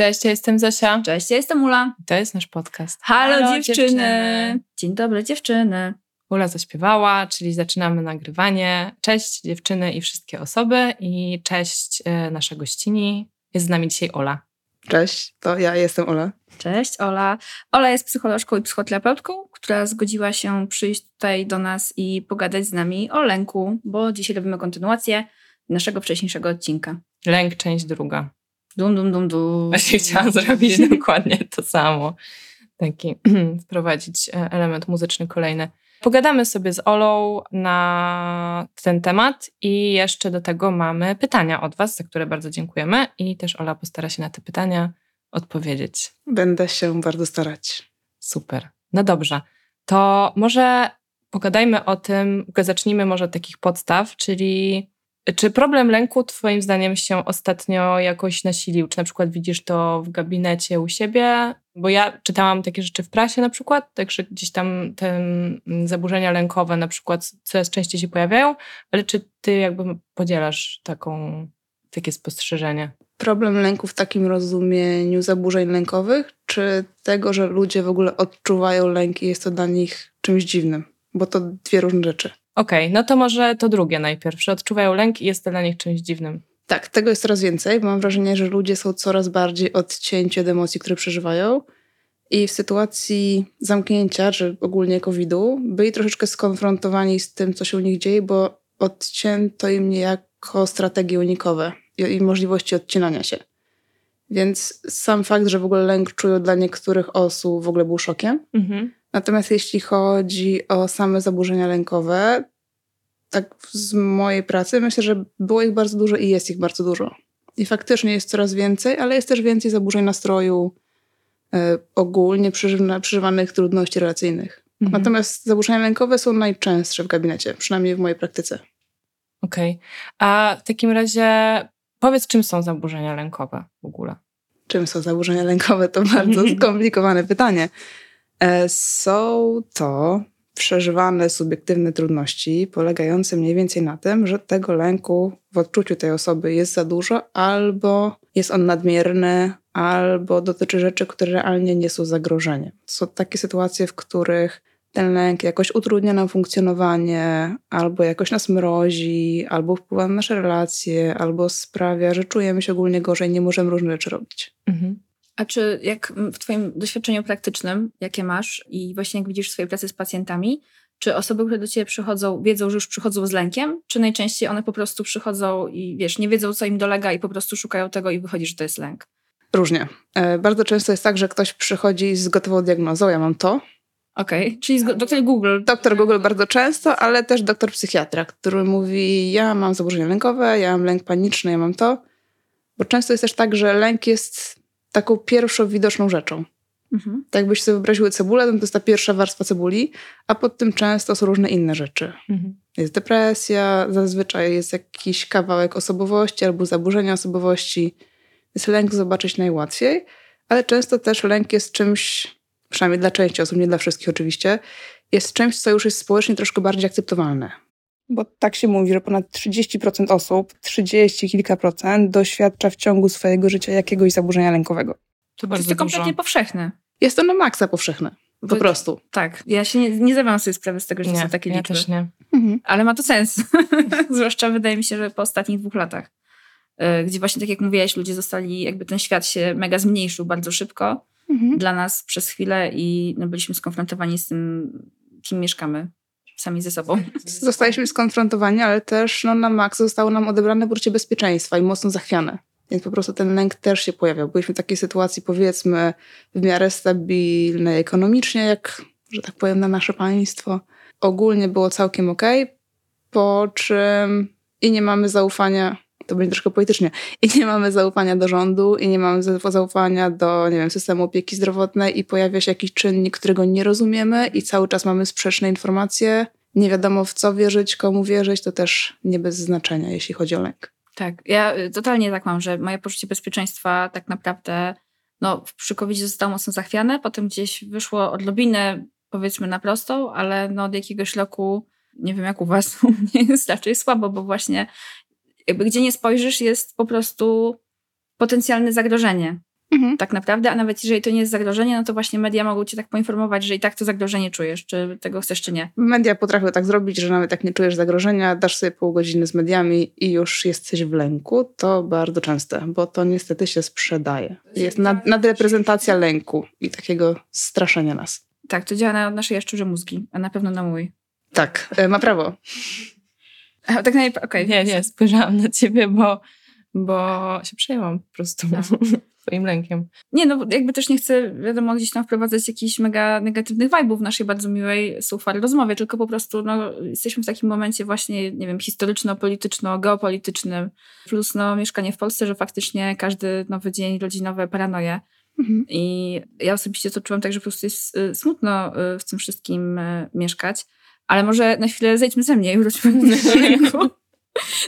Cześć, ja jestem Zosia. Cześć, ja jestem Ula. To jest nasz podcast. Halo, dziewczyny. dziewczyny. Dzień dobry, dziewczyny. Ula zaśpiewała, czyli zaczynamy nagrywanie. Cześć dziewczyny i wszystkie osoby i cześć e, nasza gościni. Jest z nami dzisiaj Ola. Cześć, to ja jestem Ola. Cześć, Ola. Ola jest psycholożką i psychoterapeutką, która zgodziła się przyjść tutaj do nas i pogadać z nami o lęku, bo dzisiaj robimy kontynuację naszego wcześniejszego odcinka. Lęk, część druga. Dum, dum, dum, dum. Właśnie chciałam zrobić dokładnie to samo. Taki, wprowadzić e, element muzyczny kolejny. Pogadamy sobie z Olą na ten temat i jeszcze do tego mamy pytania od Was, za które bardzo dziękujemy i też Ola postara się na te pytania odpowiedzieć. Będę się bardzo starać. Super. No dobrze. To może pogadajmy o tym, zacznijmy może od takich podstaw, czyli czy problem lęku Twoim zdaniem się ostatnio jakoś nasilił? Czy na przykład widzisz to w gabinecie u siebie? Bo ja czytałam takie rzeczy w prasie na przykład, także gdzieś tam te mm, zaburzenia lękowe na przykład coraz częściej się pojawiają, ale czy Ty jakby podzielasz taką, takie spostrzeżenie? Problem lęku w takim rozumieniu zaburzeń lękowych, czy tego, że ludzie w ogóle odczuwają lęk i jest to dla nich czymś dziwnym? Bo to dwie różne rzeczy. Okej, okay, no to może to drugie najpierw, że odczuwają lęk i jest to dla nich czymś dziwnym. Tak, tego jest coraz więcej, bo mam wrażenie, że ludzie są coraz bardziej odcięci od emocji, które przeżywają. I w sytuacji zamknięcia, czy ogólnie COVID-u, byli troszeczkę skonfrontowani z tym, co się u nich dzieje, bo odcięto im niejako strategie unikowe i, możliwości odcinania się. Więc sam fakt, że w ogóle lęk czują dla niektórych osób w ogóle był szokiem. Mhm. Natomiast jeśli chodzi o same zaburzenia lękowe, tak z mojej pracy myślę, że było ich bardzo dużo i jest ich bardzo dużo. I faktycznie jest coraz więcej, ale jest też więcej zaburzeń nastroju, y, ogólnie przeżywanych trudności relacyjnych. Mhm. Natomiast zaburzenia lękowe są najczęstsze w gabinecie, przynajmniej w mojej praktyce. Okej. Okay. A w takim razie powiedz, czym są zaburzenia lękowe w ogóle? Czym są zaburzenia lękowe? To bardzo skomplikowane pytanie. E, są to przeżywane subiektywne trudności, polegające mniej więcej na tym, że tego lęku w odczuciu tej osoby jest za dużo, albo jest on nadmierny, albo dotyczy rzeczy, które realnie nie są zagrożeniem. Są takie sytuacje, w których ten lęk jakoś utrudnia nam funkcjonowanie, albo jakoś nas mrozi, albo wpływa na nasze relacje, albo sprawia, że czujemy się ogólnie gorzej, nie możemy różne rzeczy robić. Mhm. A czy jak w Twoim doświadczeniu praktycznym, jakie masz i właśnie jak widzisz w swojej pracy z pacjentami, czy osoby, które do Ciebie przychodzą, wiedzą, że już przychodzą z lękiem, czy najczęściej one po prostu przychodzą i wiesz, nie wiedzą, co im dolega i po prostu szukają tego i wychodzi, że to jest lęk? Różnie. E, bardzo często jest tak, że ktoś przychodzi z gotową diagnozą, ja mam to. Okej, okay. czyli doktor Google. Doktor Google bardzo często, ale też doktor psychiatra, który mówi, ja mam zaburzenia lękowe, ja mam lęk paniczny, ja mam to. Bo często jest też tak, że lęk jest taką pierwszą widoczną rzeczą. Mhm. Tak jakbyś sobie wyobraziły cebulę, to jest ta pierwsza warstwa cebuli, a pod tym często są różne inne rzeczy. Mhm. Jest depresja, zazwyczaj jest jakiś kawałek osobowości albo zaburzenia osobowości. Jest lęk zobaczyć najłatwiej, ale często też lęk jest czymś, przynajmniej dla części osób, nie dla wszystkich oczywiście, jest czymś, co już jest społecznie troszkę bardziej akceptowalne. Bo tak się mówi, że ponad 30% osób, 30 kilka procent doświadcza w ciągu swojego życia jakiegoś zaburzenia lękowego. To, bardzo to jest to kompletnie powszechne. Jest to na maksa powszechne. Po Bo, prostu. Tak. Ja się nie, nie zdawałam sobie sprawy z tego, że nie, są takie ja liczby. Też nie. Mhm. Ale ma to sens. Zwłaszcza wydaje mi się, że po ostatnich dwóch latach. E, gdzie właśnie, tak jak mówiłaś, ludzie zostali, jakby ten świat się mega zmniejszył bardzo szybko mhm. dla nas przez chwilę i no, byliśmy skonfrontowani z tym, kim mieszkamy sami ze sobą. Zostaliśmy skonfrontowani, ale też no, na maks zostało nam odebrane poczucie bezpieczeństwa i mocno zachwiane. Więc po prostu ten lęk też się pojawiał. Byliśmy w takiej sytuacji, powiedzmy, w miarę stabilnej ekonomicznie, jak, że tak powiem, na nasze państwo. Ogólnie było całkiem ok, po czym i nie mamy zaufania, to będzie troszkę politycznie, i nie mamy zaufania do rządu, i nie mamy zaufania do, nie wiem, systemu opieki zdrowotnej i pojawia się jakiś czynnik, którego nie rozumiemy i cały czas mamy sprzeczne informacje, nie wiadomo w co wierzyć, komu wierzyć, to też nie bez znaczenia, jeśli chodzi o lęk. Tak, ja y, totalnie tak mam, że moje poczucie bezpieczeństwa tak naprawdę no, przy covid zostało mocno zachwiane, potem gdzieś wyszło odrobinę powiedzmy na prostą, ale no, od jakiegoś roku, nie wiem jak u was, u mnie jest raczej słabo, bo właśnie jakby gdzie nie spojrzysz jest po prostu potencjalne zagrożenie. Mhm. Tak naprawdę, a nawet jeżeli to nie jest zagrożenie, no to właśnie media mogą cię tak poinformować, że i tak to zagrożenie czujesz, czy tego chcesz, czy nie. Media potrafią tak zrobić, że nawet jak nie czujesz zagrożenia, dasz sobie pół godziny z mediami i już jesteś w lęku. To bardzo częste, bo to niestety się sprzedaje. Jest nad, nadreprezentacja lęku i takiego straszenia nas. Tak, to działa na nasze jaszczurze mózgi, a na pewno na mój. Tak, e, ma prawo. A, tak najlepiej, okej. Okay. Nie, nie, spojrzałam na ciebie, bo, bo się przejęłam po prostu. Tak. swoim lękiem. Nie, no jakby też nie chcę, wiadomo, gdzieś tam wprowadzać jakichś mega negatywnych vibe'ów w naszej bardzo miłej, suchwary rozmowie, tylko po prostu no, jesteśmy w takim momencie właśnie, nie wiem, historyczno-polityczno-geopolitycznym, plus no mieszkanie w Polsce, że faktycznie każdy nowy dzień rodzinowe paranoje. Mhm. I ja osobiście to czułam tak, że po prostu jest y, smutno y, w tym wszystkim y, mieszkać. Ale może na chwilę zejdźmy ze mnie i wróćmy do rynku.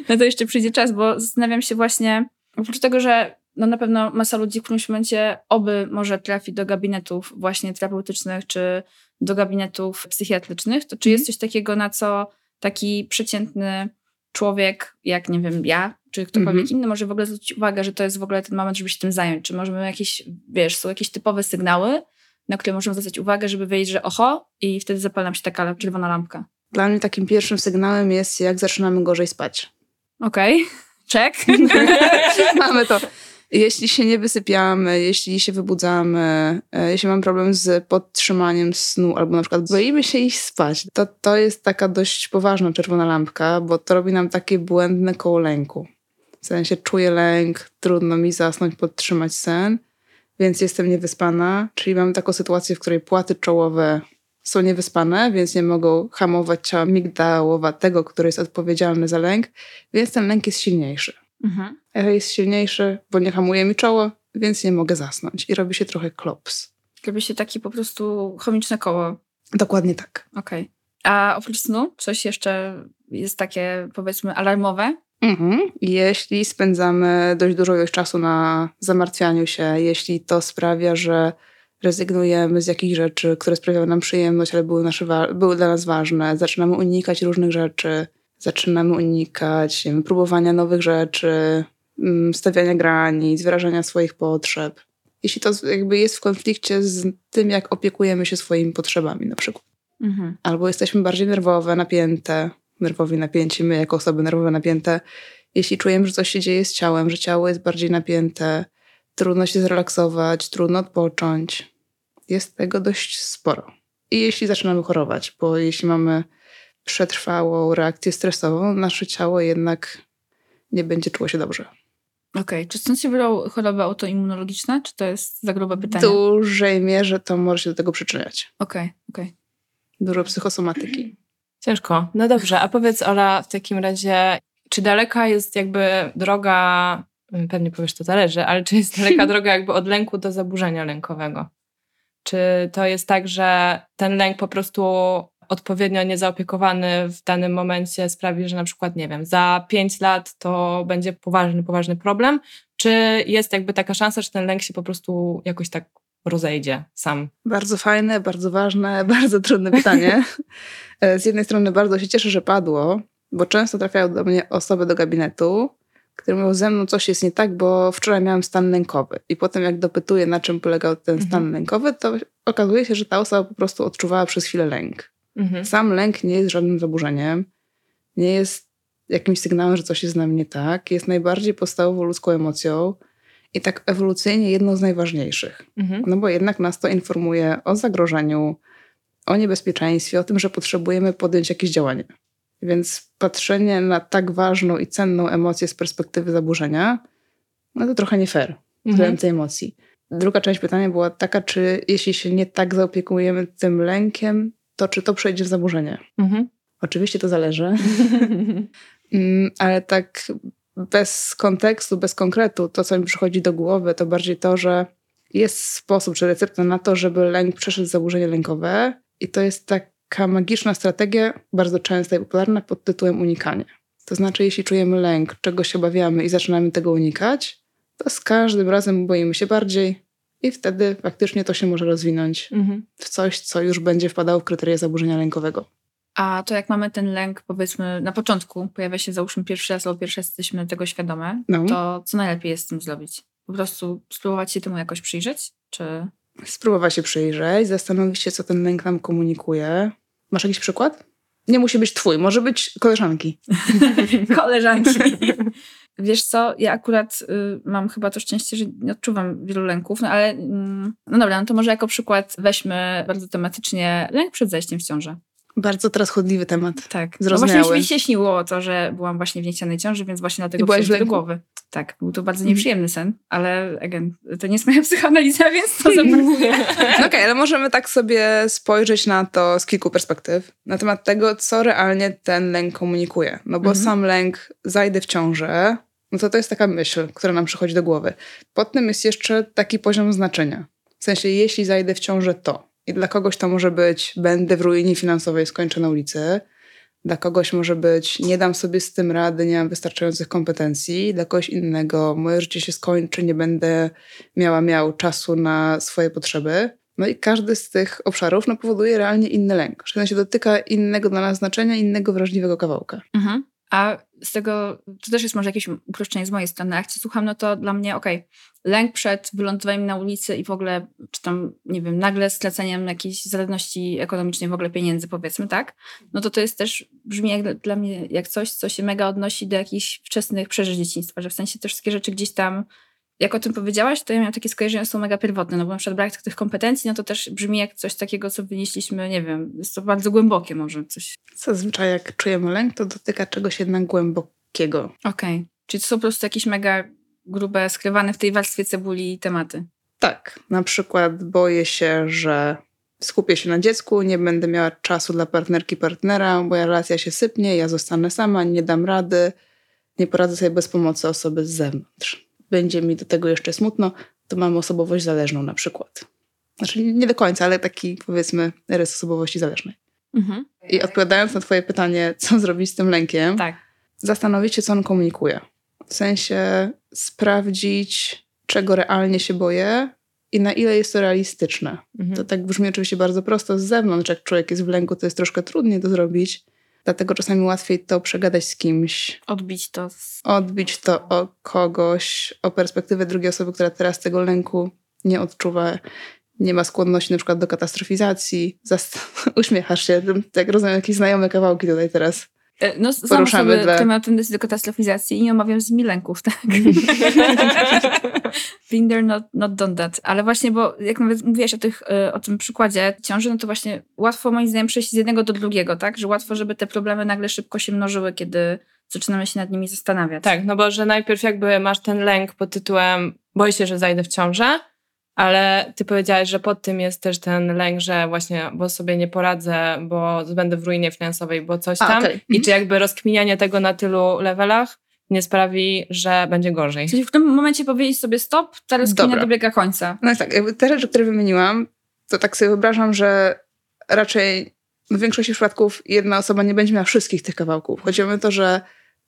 Na to jeszcze przyjdzie czas, bo zastanawiam się właśnie, oprócz tego, że no na pewno masa ludzi w którymś momencie oby może trafi do gabinetów właśnie terapeutycznych czy do gabinetów psychiatrycznych, to czy jest mhm. coś takiego, na co taki przeciętny człowiek, jak nie wiem, ja, czy ktokolwiek mm-hmm. inny może w ogóle zwrócić uwagę, że to jest w ogóle ten moment, żeby się tym zająć? Czy możemy jakieś, wiesz, są jakieś typowe sygnały, na które możemy zwracać uwagę, żeby wiedzieć, że oho, i wtedy zapala się taka czerwona lampka. Dla mnie takim pierwszym sygnałem jest, jak zaczynamy gorzej spać. Okej, okay. check. Mamy to. Jeśli się nie wysypiamy, jeśli się wybudzamy, e, jeśli mam problem z podtrzymaniem snu, albo na przykład boimy się iść spać, to to jest taka dość poważna czerwona lampka, bo to robi nam takie błędne koło lęku. W sensie czuję lęk, trudno mi zasnąć, podtrzymać sen, więc jestem niewyspana, czyli mam taką sytuację, w której płaty czołowe są niewyspane, więc nie mogą hamować ciała migdałowatego, który jest odpowiedzialny za lęk, więc ten lęk jest silniejszy. Mhm. Echo jest silniejszy, bo nie hamuje mi czoło, więc nie mogę zasnąć. I robi się trochę klops. Robi się taki po prostu chemiczne koło. Dokładnie tak. Okej. Okay. A oprócz snu coś jeszcze jest takie powiedzmy alarmowe? Mhm. Jeśli spędzamy dość dużo już czasu na zamartwianiu się, jeśli to sprawia, że rezygnujemy z jakichś rzeczy, które sprawiały nam przyjemność, ale były, nasze, były dla nas ważne, zaczynamy unikać różnych rzeczy, zaczynamy unikać wiem, próbowania nowych rzeczy, mm, stawiania granic, wyrażania swoich potrzeb. Jeśli to jakby jest w konflikcie z tym, jak opiekujemy się swoimi potrzebami na przykład. Mhm. Albo jesteśmy bardziej nerwowe, napięte, nerwowi napięci, my jako osoby nerwowe napięte. Jeśli czujemy, że coś się dzieje z ciałem, że ciało jest bardziej napięte, trudno się zrelaksować, trudno odpocząć, jest tego dość sporo. I jeśli zaczynamy chorować, bo jeśli mamy przetrwałą reakcję stresową, nasze ciało jednak nie będzie czuło się dobrze. Okej, okay. czy stąd się biorą choroby autoimmunologiczne, czy to jest za grube pytanie? W dużej mierze to może się do tego przyczyniać. Okej, okay, okej. Okay. Dużo psychosomatyki. Ciężko. No dobrze, a powiedz Ola w takim razie, czy daleka jest jakby droga, pewnie powiesz to zależy, ale czy jest daleka droga jakby od lęku do zaburzenia lękowego? Czy to jest tak, że ten lęk po prostu odpowiednio niezaopiekowany w danym momencie sprawi, że na przykład, nie wiem, za pięć lat to będzie poważny, poważny problem? Czy jest jakby taka szansa, że ten lęk się po prostu jakoś tak rozejdzie sam? Bardzo fajne, bardzo ważne, bardzo trudne pytanie. E, z jednej strony bardzo się cieszę, że padło, bo często trafiają do mnie osoby do gabinetu, które mówią, ze mną coś jest nie tak, bo wczoraj miałem stan lękowy. I potem jak dopytuję, na czym polegał ten stan mhm. lękowy, to okazuje się, że ta osoba po prostu odczuwała przez chwilę lęk. Mhm. Sam lęk nie jest żadnym zaburzeniem, nie jest jakimś sygnałem, że coś jest z nami nie tak. Jest najbardziej podstawową ludzką emocją i tak ewolucyjnie jedną z najważniejszych. Mhm. No bo jednak nas to informuje o zagrożeniu, o niebezpieczeństwie, o tym, że potrzebujemy podjąć jakieś działanie. Więc patrzenie na tak ważną i cenną emocję z perspektywy zaburzenia, no to trochę nie fair mhm. emocji. Druga część pytania była taka, czy jeśli się nie tak zaopiekujemy tym lękiem, to czy to przejdzie w zaburzenie? Mhm. Oczywiście to zależy. Mm, ale tak bez kontekstu, bez konkretu, to co mi przychodzi do głowy, to bardziej to, że jest sposób czy recepta na to, żeby lęk przeszedł zaburzenie lękowe i to jest taka magiczna strategia, bardzo częsta i popularna pod tytułem unikanie. To znaczy, jeśli czujemy lęk, czego się obawiamy i zaczynamy tego unikać, to z każdym razem boimy się bardziej i wtedy faktycznie to się może rozwinąć mhm. w coś, co już będzie wpadało w kryteria zaburzenia lękowego. A to jak mamy ten lęk, powiedzmy, na początku pojawia się, załóżmy, pierwszy raz albo pierwszy raz jesteśmy tego świadome, no. to co najlepiej jest z tym zrobić? Po prostu spróbować się temu jakoś przyjrzeć? Czy... Spróbować się przyjrzeć, zastanowić się, co ten lęk nam komunikuje. Masz jakiś przykład? Nie musi być twój, może być koleżanki. koleżanki. Wiesz co, ja akurat y, mam chyba to szczęście, że nie odczuwam wielu lęków, no ale y, no dobra, no to może jako przykład weźmy bardzo tematycznie lęk przed zajściem w ciążę. Bardzo teraz chodliwy temat. Tak. No właśnie mi się śniło to, że byłam właśnie w niechcianej ciąży, więc właśnie dlatego przyszło do głowy. Tak, był to bardzo nieprzyjemny sen, ale again, to nie jest moja psychoanaliza, więc to zaparkuję. no Okej, okay, ale możemy tak sobie spojrzeć na to z kilku perspektyw. Na temat tego, co realnie ten lęk komunikuje. No bo mhm. sam lęk, zajdę w ciążę, no to to jest taka myśl, która nam przychodzi do głowy. Pod tym jest jeszcze taki poziom znaczenia. W sensie, jeśli zajdę w ciążę, to. I dla kogoś to może być, będę w ruinie finansowej, skończę na ulicy. Dla kogoś może być, nie dam sobie z tym rady, nie mam wystarczających kompetencji. Dla kogoś innego, moje życie się skończy, nie będę miała miał czasu na swoje potrzeby. No i każdy z tych obszarów no, powoduje realnie inny lęk. Że się dotyka innego dla nas znaczenia, innego wrażliwego kawałka. Mhm. A z tego, to też jest może jakieś uproszczenie z mojej strony, jak cię słucham, no to dla mnie, okej, okay, lęk przed wylądowaniem na ulicy i w ogóle, czy tam, nie wiem, nagle straceniem jakiejś zależności ekonomicznej, w ogóle pieniędzy, powiedzmy, tak? No to to jest też, brzmi jak, dla mnie jak coś, co się mega odnosi do jakichś wczesnych przeżyć dzieciństwa, że w sensie te wszystkie rzeczy gdzieś tam jak o tym powiedziałaś, to ja miałam takie skojarzenia, są mega pierwotne, no bo na przykład brak tych kompetencji, no to też brzmi jak coś takiego, co wynieśliśmy, nie wiem, jest to bardzo głębokie może coś. Zazwyczaj jak czujemy lęk, to dotyka czegoś jednak głębokiego. Okej, okay. czyli to są po prostu jakieś mega grube, skrywane w tej warstwie cebuli tematy. Tak, na przykład boję się, że skupię się na dziecku, nie będę miała czasu dla partnerki, partnera, moja relacja się sypnie, ja zostanę sama, nie dam rady, nie poradzę sobie bez pomocy osoby z zewnątrz będzie mi do tego jeszcze smutno, to mam osobowość zależną na przykład. Znaczy nie do końca, ale taki powiedzmy rys osobowości zależnej. Mhm. I odpowiadając na twoje pytanie, co zrobić z tym lękiem, tak. zastanowić się, co on komunikuje. W sensie sprawdzić, czego realnie się boję i na ile jest to realistyczne. Mhm. To tak brzmi oczywiście bardzo prosto z zewnątrz. Jak człowiek jest w lęku, to jest troszkę trudniej to zrobić, Dlatego czasami łatwiej to przegadać z kimś. Odbić to. Z... Odbić to o kogoś, o perspektywę drugiej osoby, która teraz tego lęku nie odczuwa, nie ma skłonności na przykład do katastrofizacji. Zast- uśmiechasz się, tak rozumiem, jakieś znajome kawałki tutaj teraz. E, no, poruszamy sobie dla... temat tendencji do katastrofizacji i nie omawiam z nimi lęków, tak? Been there, not, not done that. Ale właśnie, bo jak nawet mówiłaś o, tych, e, o tym przykładzie ciąży, no to właśnie łatwo moim zdaniem przejść z jednego do drugiego, tak? Że łatwo, żeby te problemy nagle szybko się mnożyły, kiedy zaczynamy się nad nimi zastanawiać. Tak, no bo że najpierw jakby masz ten lęk pod tytułem boję się, że zajdę w ciążę, ale ty powiedziałaś, że pod tym jest też ten lęk, że właśnie, bo sobie nie poradzę, bo będę w ruinie finansowej, bo coś tam. A, okay. I czy jakby rozkminianie tego na tylu levelach nie sprawi, że będzie gorzej. Czyli w tym momencie powiedzieć sobie stop, ta rozkminia dobiega końca. No tak, te rzeczy, które wymieniłam, to tak sobie wyobrażam, że raczej w większości przypadków jedna osoba nie będzie miała wszystkich tych kawałków. Chodzi o to, że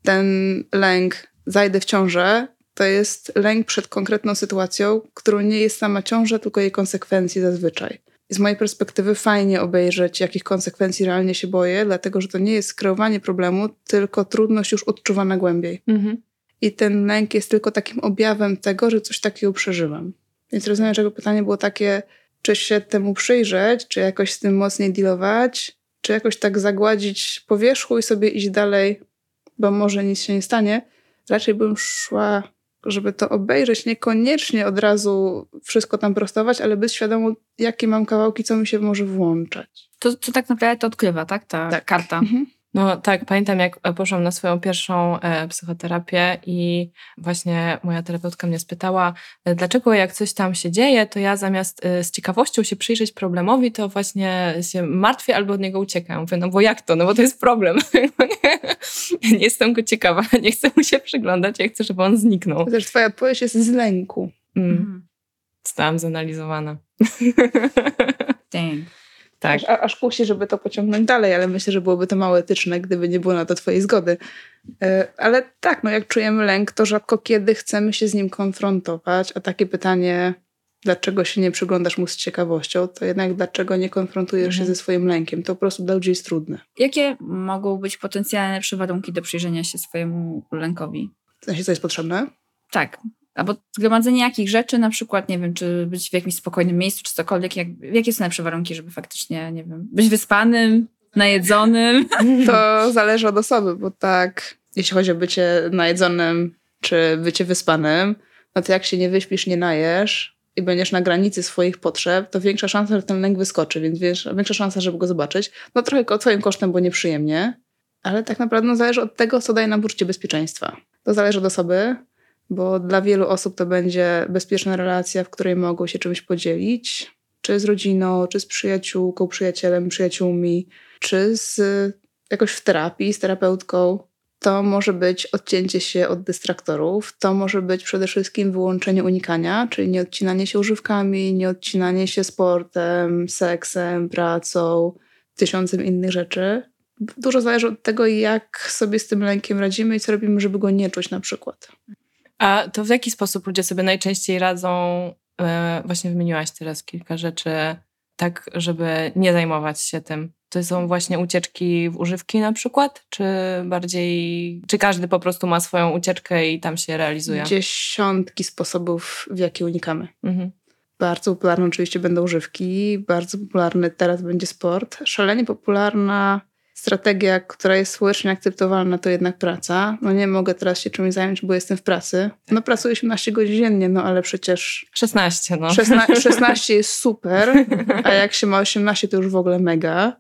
ten lęk zajdę w ciążę, to jest lęk przed konkretną sytuacją, którą nie jest sama ciąża, tylko jej konsekwencji zazwyczaj. Z mojej perspektywy fajnie obejrzeć, jakich konsekwencji realnie się boję, dlatego że to nie jest kreowanie problemu, tylko trudność już odczuwana głębiej. Mhm. I ten lęk jest tylko takim objawem tego, że coś takiego przeżywam. Więc rozumiem, że jego pytanie było takie, czy się temu przyjrzeć, czy jakoś z tym mocniej dealować, czy jakoś tak zagładzić powierzchu i sobie iść dalej, bo może nic się nie stanie. Raczej bym szła żeby to obejrzeć, niekoniecznie od razu wszystko tam prostować, ale być świadomą, jakie mam kawałki, co mi się może włączać. To, to tak naprawdę to odkrywa, tak? Ta tak. karta. Mhm. No tak, pamiętam jak poszłam na swoją pierwszą e, psychoterapię i właśnie moja terapeutka mnie spytała, e, dlaczego jak coś tam się dzieje, to ja zamiast e, z ciekawością się przyjrzeć problemowi, to właśnie się martwię albo od niego uciekam. Mówię, no bo jak to? No bo to jest problem. nie jestem go ciekawa, nie chcę mu się przyglądać, ja chcę, żeby on zniknął. Też twoja odpowiedź jest z lęku. Mm. Mhm. Zostałam zanalizowana. Dang. Tak. Aż, aż kusi, żeby to pociągnąć dalej, ale myślę, że byłoby to mało etyczne, gdyby nie było na to twojej zgody. E, ale tak, no jak czujemy lęk, to rzadko kiedy chcemy się z nim konfrontować, a takie pytanie, dlaczego się nie przyglądasz mu z ciekawością, to jednak dlaczego nie konfrontujesz mhm. się ze swoim lękiem, to po prostu dla ludzi jest trudne. Jakie mogą być potencjalne przywarunki do przyjrzenia się swojemu lękowi? W sensie, co jest potrzebne? Tak, Albo zgromadzenie jakich rzeczy, na przykład, nie wiem, czy być w jakimś spokojnym miejscu, czy cokolwiek. Jak, jakie są najlepsze warunki, żeby faktycznie, nie wiem, być wyspanym, najedzonym? To zależy od osoby, bo tak, jeśli chodzi o bycie najedzonym, czy bycie wyspanym, no to jak się nie wyśpisz, nie najesz i będziesz na granicy swoich potrzeb, to większa szansa, że ten lęk wyskoczy, więc większa szansa, żeby go zobaczyć. No trochę twoim kosztem, bo nieprzyjemnie, ale tak naprawdę no, zależy od tego, co daje nam poczucie bezpieczeństwa. To zależy od osoby, bo dla wielu osób to będzie bezpieczna relacja, w której mogą się czymś podzielić, czy z rodziną, czy z przyjaciółką, przyjacielem, przyjaciółmi, czy z jakoś w terapii, z terapeutką. To może być odcięcie się od dystraktorów, to może być przede wszystkim wyłączenie unikania, czyli nie odcinanie się używkami, nie odcinanie się sportem, seksem, pracą, tysiącem innych rzeczy. Dużo zależy od tego, jak sobie z tym lękiem radzimy i co robimy, żeby go nie czuć na przykład. A to w jaki sposób ludzie sobie najczęściej radzą? E, właśnie wymieniłaś teraz kilka rzeczy, tak, żeby nie zajmować się tym. To są właśnie ucieczki w używki na przykład? Czy bardziej, czy każdy po prostu ma swoją ucieczkę i tam się realizuje? Dziesiątki sposobów, w jaki unikamy. Mhm. Bardzo popularne oczywiście będą używki, bardzo popularny teraz będzie sport. Szalenie popularna strategia, która jest społecznie akceptowalna, to jednak praca. No nie mogę teraz się czymś zająć, bo jestem w pracy. No pracuję 18 godzin dziennie, no ale przecież... 16, no. 16, 16 jest super, a jak się ma 18, to już w ogóle mega.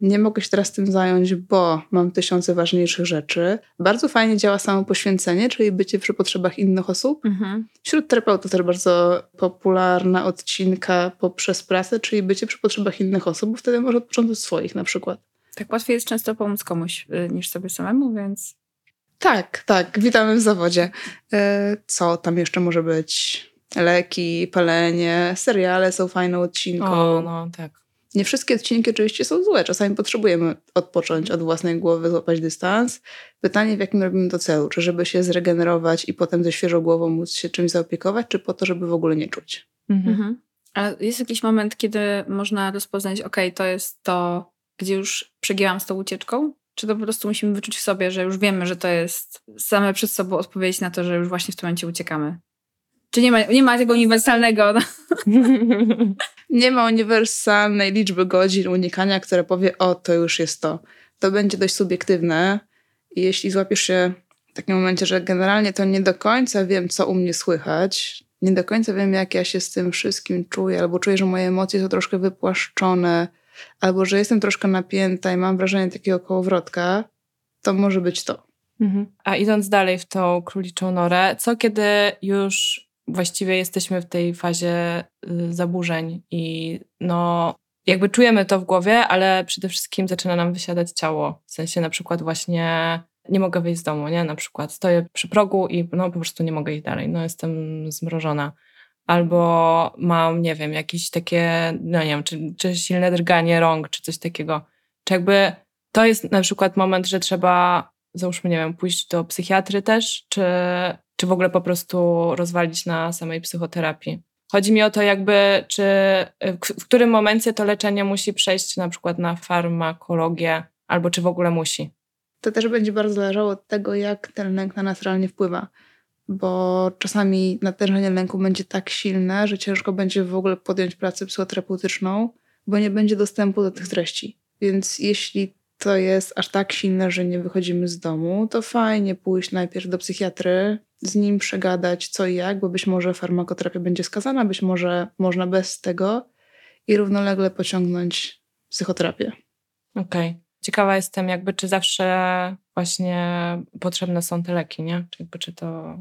Nie mogę się teraz tym zająć, bo mam tysiące ważniejszych rzeczy. Bardzo fajnie działa samo poświęcenie, czyli bycie przy potrzebach innych osób. Mhm. Wśród terapeutów też bardzo popularna odcinka poprzez pracę, czyli bycie przy potrzebach innych osób, bo wtedy może odpocząć od swoich na przykład. Tak łatwiej jest często pomóc komuś y, niż sobie samemu, więc. Tak, tak. Witamy w zawodzie. Y, co tam jeszcze może być? Leki, palenie, seriale są fajną odcinką. O, no tak. Nie wszystkie odcinki oczywiście są złe. Czasami potrzebujemy odpocząć od własnej głowy, złapać dystans. Pytanie, w jakim robimy to celu? Czy żeby się zregenerować i potem ze świeżą głową móc się czymś zaopiekować, czy po to, żeby w ogóle nie czuć? Mhm. mhm. A jest jakiś moment, kiedy można rozpoznać, ok, to jest to, gdzie już przegięłam z tą ucieczką? Czy to po prostu musimy wyczuć w sobie, że już wiemy, że to jest same przed sobą odpowiedź na to, że już właśnie w tym momencie uciekamy? Czy nie ma, nie ma tego uniwersalnego? No? nie ma uniwersalnej liczby godzin unikania, które powie, o, to już jest to. To będzie dość subiektywne. I jeśli złapiesz się w takim momencie, że generalnie to nie do końca wiem, co u mnie słychać, nie do końca wiem, jak ja się z tym wszystkim czuję, albo czuję, że moje emocje są troszkę wypłaszczone, albo że jestem troszkę napięta i mam wrażenie takiego kołowrotka, to może być to. Mhm. A idąc dalej w tą króliczą norę, co kiedy już właściwie jesteśmy w tej fazie y, zaburzeń i no jakby czujemy to w głowie, ale przede wszystkim zaczyna nam wysiadać ciało. W sensie na przykład właśnie nie mogę wyjść z domu, nie? Na przykład stoję przy progu i no po prostu nie mogę iść dalej. No jestem zmrożona albo mam, nie wiem, jakieś takie, no nie wiem, czy, czy silne drganie rąk, czy coś takiego. Czy jakby to jest na przykład moment, że trzeba, załóżmy, nie wiem, pójść do psychiatry też, czy, czy w ogóle po prostu rozwalić na samej psychoterapii. Chodzi mi o to, jakby, czy w którym momencie to leczenie musi przejść na przykład na farmakologię, albo czy w ogóle musi. To też będzie bardzo zależało od tego, jak ten lęk na nas realnie wpływa bo czasami natężenie lęku będzie tak silne, że ciężko będzie w ogóle podjąć pracę psychoterapeutyczną, bo nie będzie dostępu do tych treści. Więc jeśli to jest aż tak silne, że nie wychodzimy z domu, to fajnie pójść najpierw do psychiatry, z nim przegadać co i jak, bo być może farmakoterapia będzie skazana, być może można bez tego i równolegle pociągnąć psychoterapię. Okej. Okay. Ciekawa jestem jakby, czy zawsze właśnie potrzebne są te leki, nie? Czy, jakby, czy to...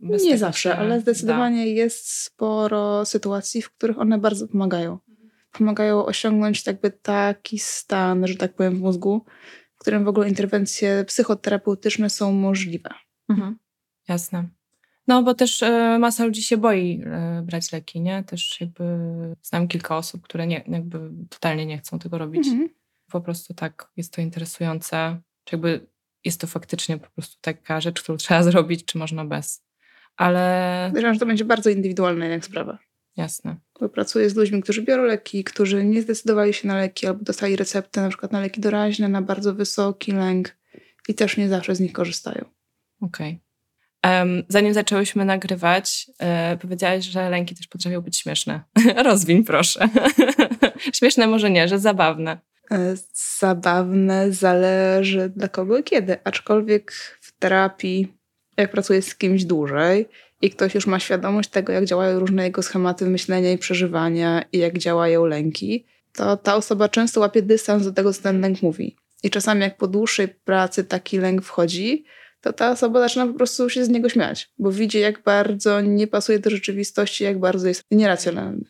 Nie zawsze, ale zdecydowanie da. jest sporo sytuacji, w których one bardzo pomagają. Pomagają osiągnąć jakby taki stan, że tak powiem, w mózgu, w którym w ogóle interwencje psychoterapeutyczne są możliwe. Mhm. Jasne. No, bo też y, masa ludzi się boi y, brać leki, nie? Też jakby znam kilka osób, które nie, jakby totalnie nie chcą tego robić. Mhm. Po prostu tak jest to interesujące. Czy jakby jest to faktycznie po prostu taka rzecz, którą trzeba zrobić, czy można bez. Ale... Podejrzewam, że to będzie bardzo indywidualna jednak sprawa. Jasne. Bo pracuję z ludźmi, którzy biorą leki, którzy nie zdecydowali się na leki albo dostali receptę na przykład na leki doraźne, na bardzo wysoki lęk i też nie zawsze z nich korzystają. Okej. Okay. Um, zanim zaczęłyśmy nagrywać, e, powiedziałaś, że lęki też potrafią być śmieszne. Rozwiń proszę. śmieszne może nie, że zabawne. E, zabawne zależy dla kogo i kiedy. Aczkolwiek w terapii, jak pracuję z kimś dłużej i ktoś już ma świadomość tego, jak działają różne jego schematy myślenia i przeżywania i jak działają lęki, to ta osoba często łapie dystans do tego, co ten lęk mówi. I czasami jak po dłuższej pracy taki lęk wchodzi, to ta osoba zaczyna po prostu się z niego śmiać, bo widzi, jak bardzo nie pasuje do rzeczywistości, jak bardzo jest nieracjonalny.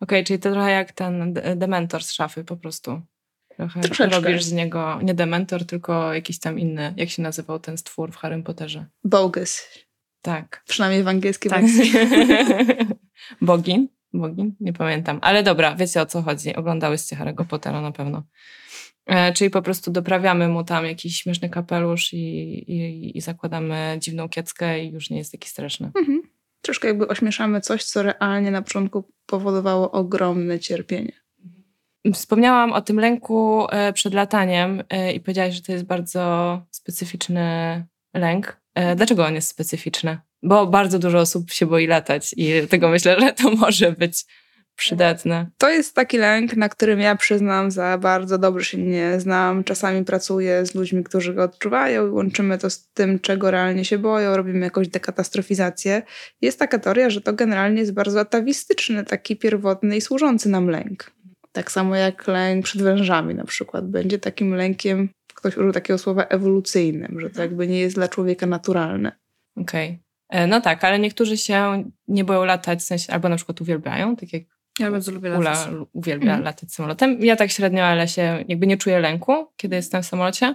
Okej, okay, czyli to trochę jak ten dementor z szafy po prostu. Trochę Troszeczkę. robisz z niego nie dementor, tylko jakiś tam inny, jak się nazywał ten stwór w Harry Potterze? Bogus. Tak. Przynajmniej w angielskiej tak. Bogin? Bogin? Nie pamiętam. Ale dobra, wiecie o co chodzi. Oglądałyście Harry'ego Pottera na pewno. E, czyli po prostu doprawiamy mu tam jakiś śmieszny kapelusz i, i, i zakładamy dziwną kieckę i już nie jest taki straszny. Mhm. Troszkę jakby ośmieszamy coś, co realnie na początku powodowało ogromne cierpienie. Wspomniałam o tym lęku e, przed lataniem e, i powiedziałaś, że to jest bardzo specyficzny lęk. Dlaczego on jest specyficzny? Bo bardzo dużo osób się boi latać i dlatego myślę, że to może być przydatne. To jest taki lęk, na którym ja przyznam za bardzo dobrze się nie znam. Czasami pracuję z ludźmi, którzy go odczuwają i łączymy to z tym, czego realnie się boją, robimy jakąś dekatastrofizację. Jest taka teoria, że to generalnie jest bardzo atawistyczny, taki pierwotny i służący nam lęk. Tak samo jak lęk przed wężami na przykład. Będzie takim lękiem, ktoś użył takiego słowa ewolucyjnym, że to jakby nie jest dla człowieka naturalne. Okej. Okay. E, no tak, ale niektórzy się nie boją latać, w sensie, albo na przykład uwielbiają, tak jak ja bardzo lubię latać. Ula uwielbia mhm. latać samolotem. Ja tak średnio, ale się jakby nie czuję lęku, kiedy jestem w samolocie.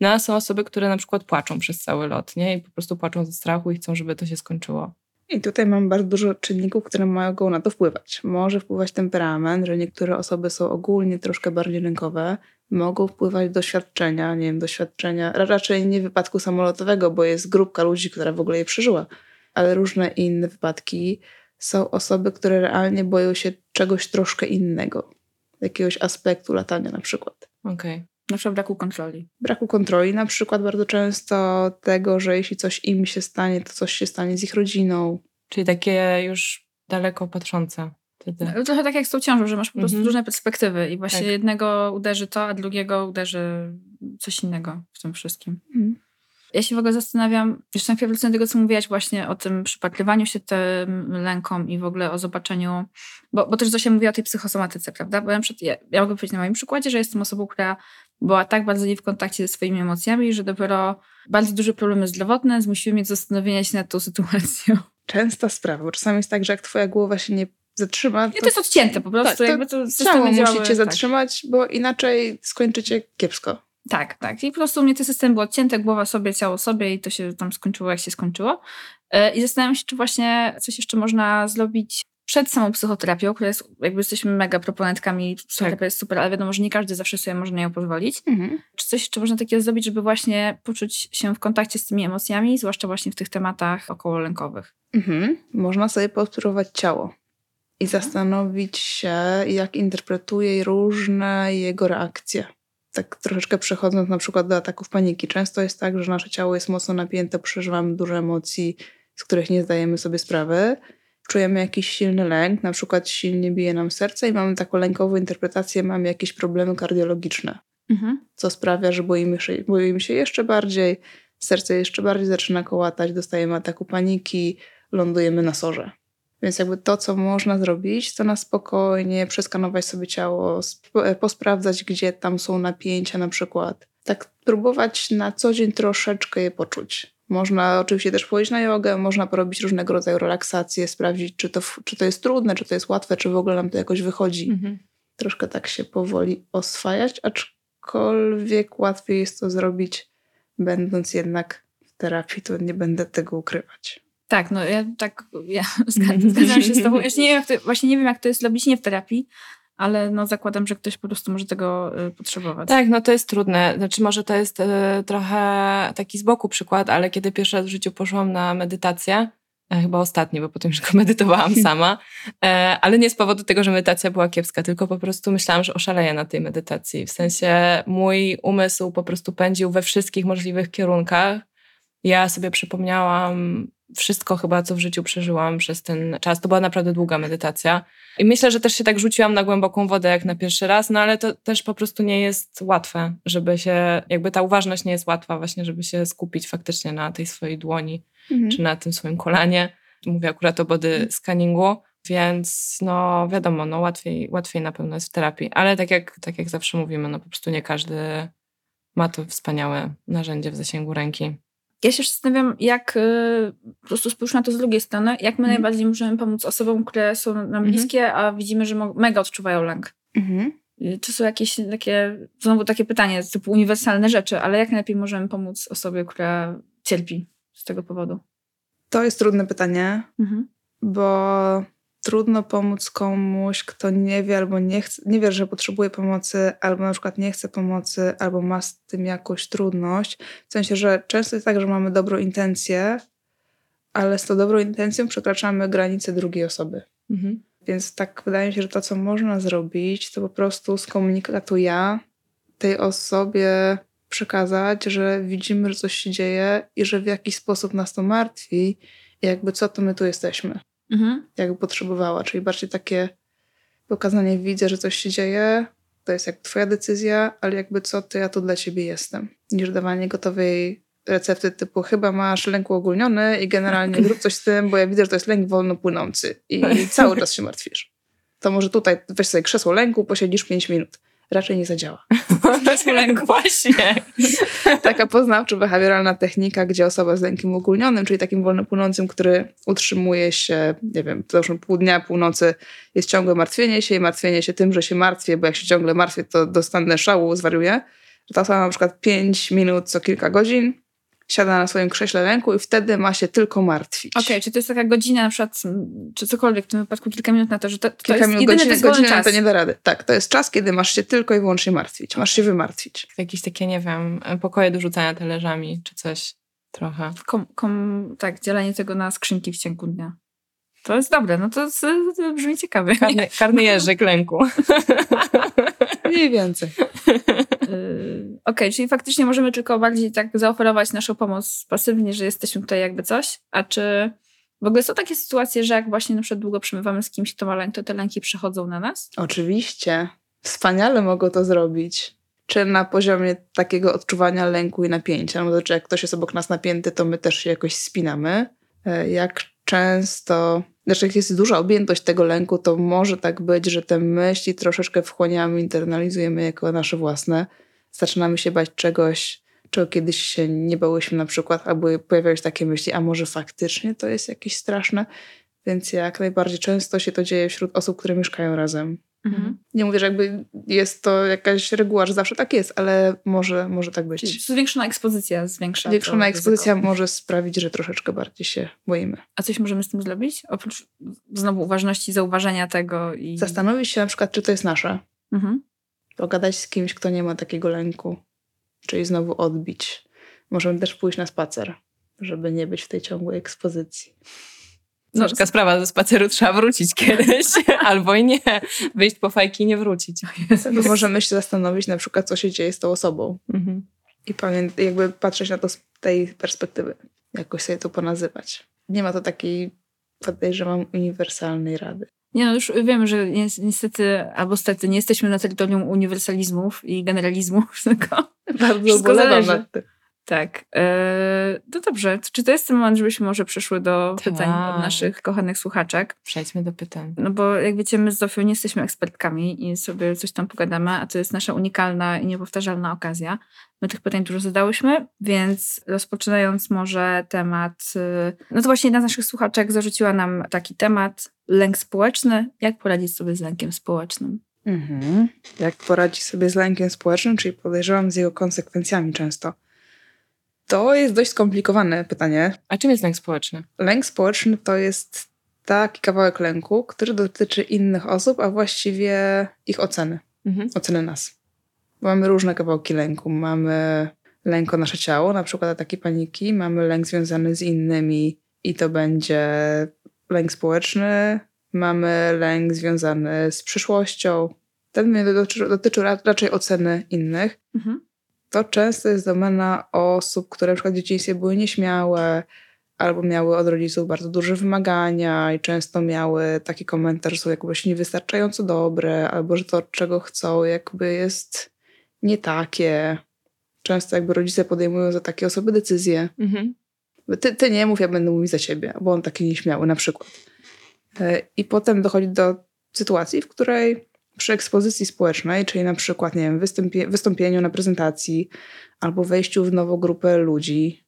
No a są osoby, które na przykład płaczą przez cały lot, nie? I po prostu płaczą ze strachu i chcą, żeby to się skończyło. I tutaj mam bardzo dużo czynników, które mogą na to wpływać. Może wpływać temperament, że niektóre osoby są ogólnie troszkę bardziej lękowe. Mogą wpływać doświadczenia, nie wiem, doświadczenia, raczej nie wypadku samolotowego, bo jest grupka ludzi, która w ogóle je przeżyła, ale różne inne wypadki są osoby, które realnie boją się czegoś troszkę innego. Jakiegoś aspektu latania na przykład. Okej. Okay. Na przykład braku kontroli. Braku kontroli, na przykład bardzo często tego, że jeśli coś im się stanie, to coś się stanie z ich rodziną. Czyli takie już daleko patrzące. Wtedy. No, trochę tak jak z tą ciążą, że masz po prostu mm -hmm. różne perspektywy i właśnie tak. jednego uderzy to, a drugiego uderzy coś innego w tym wszystkim. Mm. Ja się w ogóle zastanawiam, jeszcze najpierw wrócę do tego, co mówiłaś właśnie o tym przypatrywaniu się tym lękom i w ogóle o zobaczeniu, bo, bo też Zosia mówiła o tej psychosomatyce, prawda? Bo ja, ja, ja mogę powiedzieć na moim przykładzie, że jestem osobą, która była tak bardzo nie w kontakcie ze swoimi emocjami, że dopiero bardzo duże problemy zdrowotne zmusiły mnie do zastanowienia się nad tą sytuacją. Częsta sprawa, bo czasami jest tak, że jak twoja głowa się nie zatrzyma. To, to jest odcięte po prostu. Tak, to jakby to ciało musicie tak. zatrzymać, bo inaczej skończycie kiepsko. Tak, tak. I po prostu u mnie ten system był odcięty, głowa sobie, ciało sobie i to się tam skończyło, jak się skończyło. E, I zastanawiam się, czy właśnie coś jeszcze można zrobić przed samą psychoterapią, która jest, jakby jesteśmy mega proponentkami, psychoterapia tak. jest super, ale wiadomo, że nie każdy zawsze sobie może na nią pozwolić. Mhm. Czy coś jeszcze można takiego zrobić, żeby właśnie poczuć się w kontakcie z tymi emocjami, zwłaszcza właśnie w tych tematach około lękowych? Mhm. Można sobie poobserwować ciało i mhm. zastanowić się, jak interpretuje różne jego reakcje tak troszeczkę przechodząc na przykład do ataków paniki, często jest tak, że nasze ciało jest mocno napięte, przeżywamy dużo emocji, z których nie zdajemy sobie sprawy. Czujemy jakiś silny lęk, na przykład silnie bije nam serce i mamy taką lękową interpretację, mamy jakieś problemy kardiologiczne, mhm. co sprawia, że boimy się, boimy się jeszcze bardziej, serce jeszcze bardziej zaczyna kołatać, dostajemy ataku paniki, lądujemy na sorze. Więc jakby to, co można zrobić, to na spokojnie przeskanować sobie ciało, e, posprawdzać, gdzie tam są napięcia na przykład. Tak próbować na co dzień troszeczkę je poczuć. Można oczywiście też pójść na jogę, można porobić różnego rodzaju relaksacje, sprawdzić, czy to, czy to jest trudne, czy to jest łatwe, czy w ogóle nam to jakoś wychodzi. Mhm. Troszkę tak się powoli oswajać, aczkolwiek łatwiej jest to zrobić, będąc jednak w terapii, to nie będę tego ukrywać. Tak, no ja tak ja zgadzam się z tobą. Jeszcze nie wiem, to, właśnie nie wiem, jak to jest robić nie w terapii, ale no zakładam, że ktoś po prostu może tego y, potrzebować. Tak, no to jest trudne. Znaczy może to jest y, trochę taki z boku przykład, ale kiedy pierwszy raz w życiu poszłam na medytację, e, chyba ostatni, bo potem już go medytowałam sama, e, ale nie z powodu tego, że medytacja była kiepska, tylko po prostu myślałam, że oszaleję na tej medytacji. W sensie mój umysł po prostu pędził we wszystkich możliwych kierunkach. Ja sobie przypomniałam wszystko chyba, co w życiu przeżyłam przez ten czas. To była naprawdę długa medytacja. I myślę, że też się tak rzuciłam na głęboką wodę jak na pierwszy raz, no ale to też po prostu nie jest łatwe, żeby się, jakby ta uważność nie jest łatwa właśnie, żeby się skupić faktycznie na tej swojej dłoni, mhm. czy na tym swoim kolanie. Mówię akurat o body mhm. scanningu, więc no wiadomo, no łatwiej, łatwiej na pewno jest w terapii, ale tak jak, tak jak zawsze mówimy, no po prostu nie każdy ma to wspaniałe narzędzie w zasięgu ręki. Ja się zastanawiam, jak y, po prostu spójrz na to z drugiej strony, jak my mhm. najbardziej możemy pomóc osobom, które są nam mhm. bliskie, a widzimy, że mega odczuwają lęk. Mhm. Czy są jakieś takie, znowu takie pytanie, typu uniwersalne rzeczy, ale jak najlepiej możemy pomóc osobie, która cierpi z tego powodu? To jest trudne pytanie, mhm. bo trudno pomóc komuś, kto nie wie albo nie, chce, nie wie, że potrzebuje pomocy, albo na przykład nie chce pomocy, albo ma z tym jakąś trudność. W sensie, że często jest tak, że mamy dobrą intencję, ale z tą dobrą intencją przekraczamy granice drugiej osoby. Mhm. Więc tak wydaje mi się, że to, co można zrobić, to po prostu z komunikatu ja tej osobie przekazać, że widzimy, że coś się dzieje i że w jakiś sposób nas to martwi i jakby co to my tu jesteśmy mhm. jakby potrzebowała. Czyli bardziej takie pokazanie, widzę, że coś się dzieje, to jest jak twoja decyzja, ale jakby co, to ja tu dla ciebie jestem. Niż dawanie gotowej recepty typu chyba masz lęk uogólniony i generalnie zrób coś z tym, bo ja widzę, że to jest lęk wolno płynący i cały czas się martwisz. To może tutaj weź sobie krzesło lęku, posiedzisz 5 minut raczej nie zadziała. właśnie. Taka poznawczo-behawioralna technika, gdzie osoba z lękiem ogólnionym, czyli takim wolnopłynącym, który utrzymuje się, nie wiem, załóżmy pół dnia, północy, jest ciągłe martwienie się i martwienie się tym, że się martwię, bo jak się ciągle martwię, to dostanę szału, zwariuję. Ta osoba na przykład 5 minut co kilka godzin siada na swoim krześle lęku i wtedy ma się tylko martwić. Okej, okay, czy to jest taka godzina na przykład, czy cokolwiek w tym wypadku, kilka minut na to, że to, to kilka jest minut, godziny, to godziny czas. to nie da rady. Tak, to jest czas, kiedy masz się tylko i wyłącznie martwić. Masz się wymartwić. Jakieś takie, nie wiem, pokoje do rzucania talerzami, czy coś trochę. Kom, kom, tak, dzielenie tego na skrzynki w ciągu dnia. To jest dobre, no to, to brzmi ciekawe. Karny, karny jeżyk lęku. Mniej więcej. Okej, okay, czyli faktycznie możemy tylko bardziej tak zaoferować naszą pomoc pasywnie, że jesteśmy tutaj jakby coś, a czy w ogóle są takie sytuacje, że jak właśnie na przykład długo przemywamy z kimś, kto ma lęk, to te lęki przychodzą na nas? Oczywiście. Wspaniale mogą to zrobić. Czy na poziomie takiego odczuwania lęku i napięcia, no to czy jak ktoś jest obok nas napięty, to my też się jakoś spinamy. E, jak często, znaczy jak jest duża objętość tego lęku, to może tak być, że te myśli troszeczkę wchłaniamy, internalizujemy jako nasze własne. Zaczynamy się bać czegoś, czego kiedyś się nie bałyśmy na przykład, albo pojawiają się takie myśli, a może faktycznie to jest jakieś straszne. Więc jak najbardziej często się to dzieje wśród osób, które mieszkają razem. Mhm. Nie mówię, że jakby jest to jakaś reguła, że zawsze tak jest, ale może, może tak być. Czyli zwiększona ekspozycja zwiększa. Zwiększona ekspozycja ryzyko. może sprawić, że troszeczkę bardziej się boimy. A coś możemy z tym zrobić? Oprócz znowu uważności, zauważenia tego i. Zastanowić się na przykład, czy to jest nasze. Mhm. Pogadać z kimś, kto nie ma takiego lęku. Czyli znowu odbić. Możemy też pójść na spacer, żeby nie być w tej ciągłej ekspozycji. Ciężka sprawa, ze spaceru trzeba wrócić kiedyś, albo i nie. Wyjść po fajki i nie wrócić. Możemy się zastanowić na przykład, co się dzieje z tą osobą. Mhm. I pamięt, jakby patrzeć na to z tej perspektywy. Jakoś sobie to ponazywać. Nie ma to takiej, podejrzewam, uniwersalnej rady. Nie, no już wiem, że niestety, albo stety, nie jesteśmy na terytorium uniwersalizmów i generalizmów, tylko bardzo ubolewam nad tym. Tak. Eee, no dobrze. Czy to jest ten moment, żebyśmy może przeszły do tak. pytań od naszych kochanych słuchaczek? Przejdźmy do pytań. No bo jak wiecie, my z Zofią nie jesteśmy ekspertkami i sobie coś tam pogadamy, a to jest nasza unikalna i niepowtarzalna okazja. My tych pytań dużo zadałyśmy, więc rozpoczynając może temat... Y, no to właśnie jedna z naszych słuchaczek zarzuciła nam taki temat, lęk społeczny. Jak poradzić sobie z lękiem społecznym? Mhm. Jak poradzić sobie z lękiem społecznym, czyli podejrzewam z jego konsekwencjami często. To jest dość skomplikowane pytanie. A czym jest lęk społeczny? Lęk społeczny to jest taki kawałek lęku, który dotyczy innych osób, a właściwie ich oceny. Mhm. Oceny nas. Bo mamy różne kawałki lęku. Mamy lęk o nasze ciało, na przykład ataki paniki. Mamy lęk związany z innymi i to będzie lęk społeczny. Mamy lęk związany z przyszłością. Ten dotyczy, dotyczy raczej oceny innych. Mhm to często jest domena osób, które na przykład w dzieciństwie były nieśmiałe, albo miały od rodziców bardzo duże wymagania i często miały taki komentarz, że są jakbyś niewystarczająco dobre, albo że to, czego chcą, jakby jest nie takie. Często jakby rodzice podejmują za takie osoby decyzje. Mhm. Ty, ty nie mów, ja będę mówić za ciebie, bo on taki nieśmiały na przykład. E, I potem dochodzi do sytuacji, w której przy ekspozycji społecznej, czyli na przykład, nie wiem, wystąpie, wystąpieniu na prezentacji albo wejściu w nową grupę ludzi,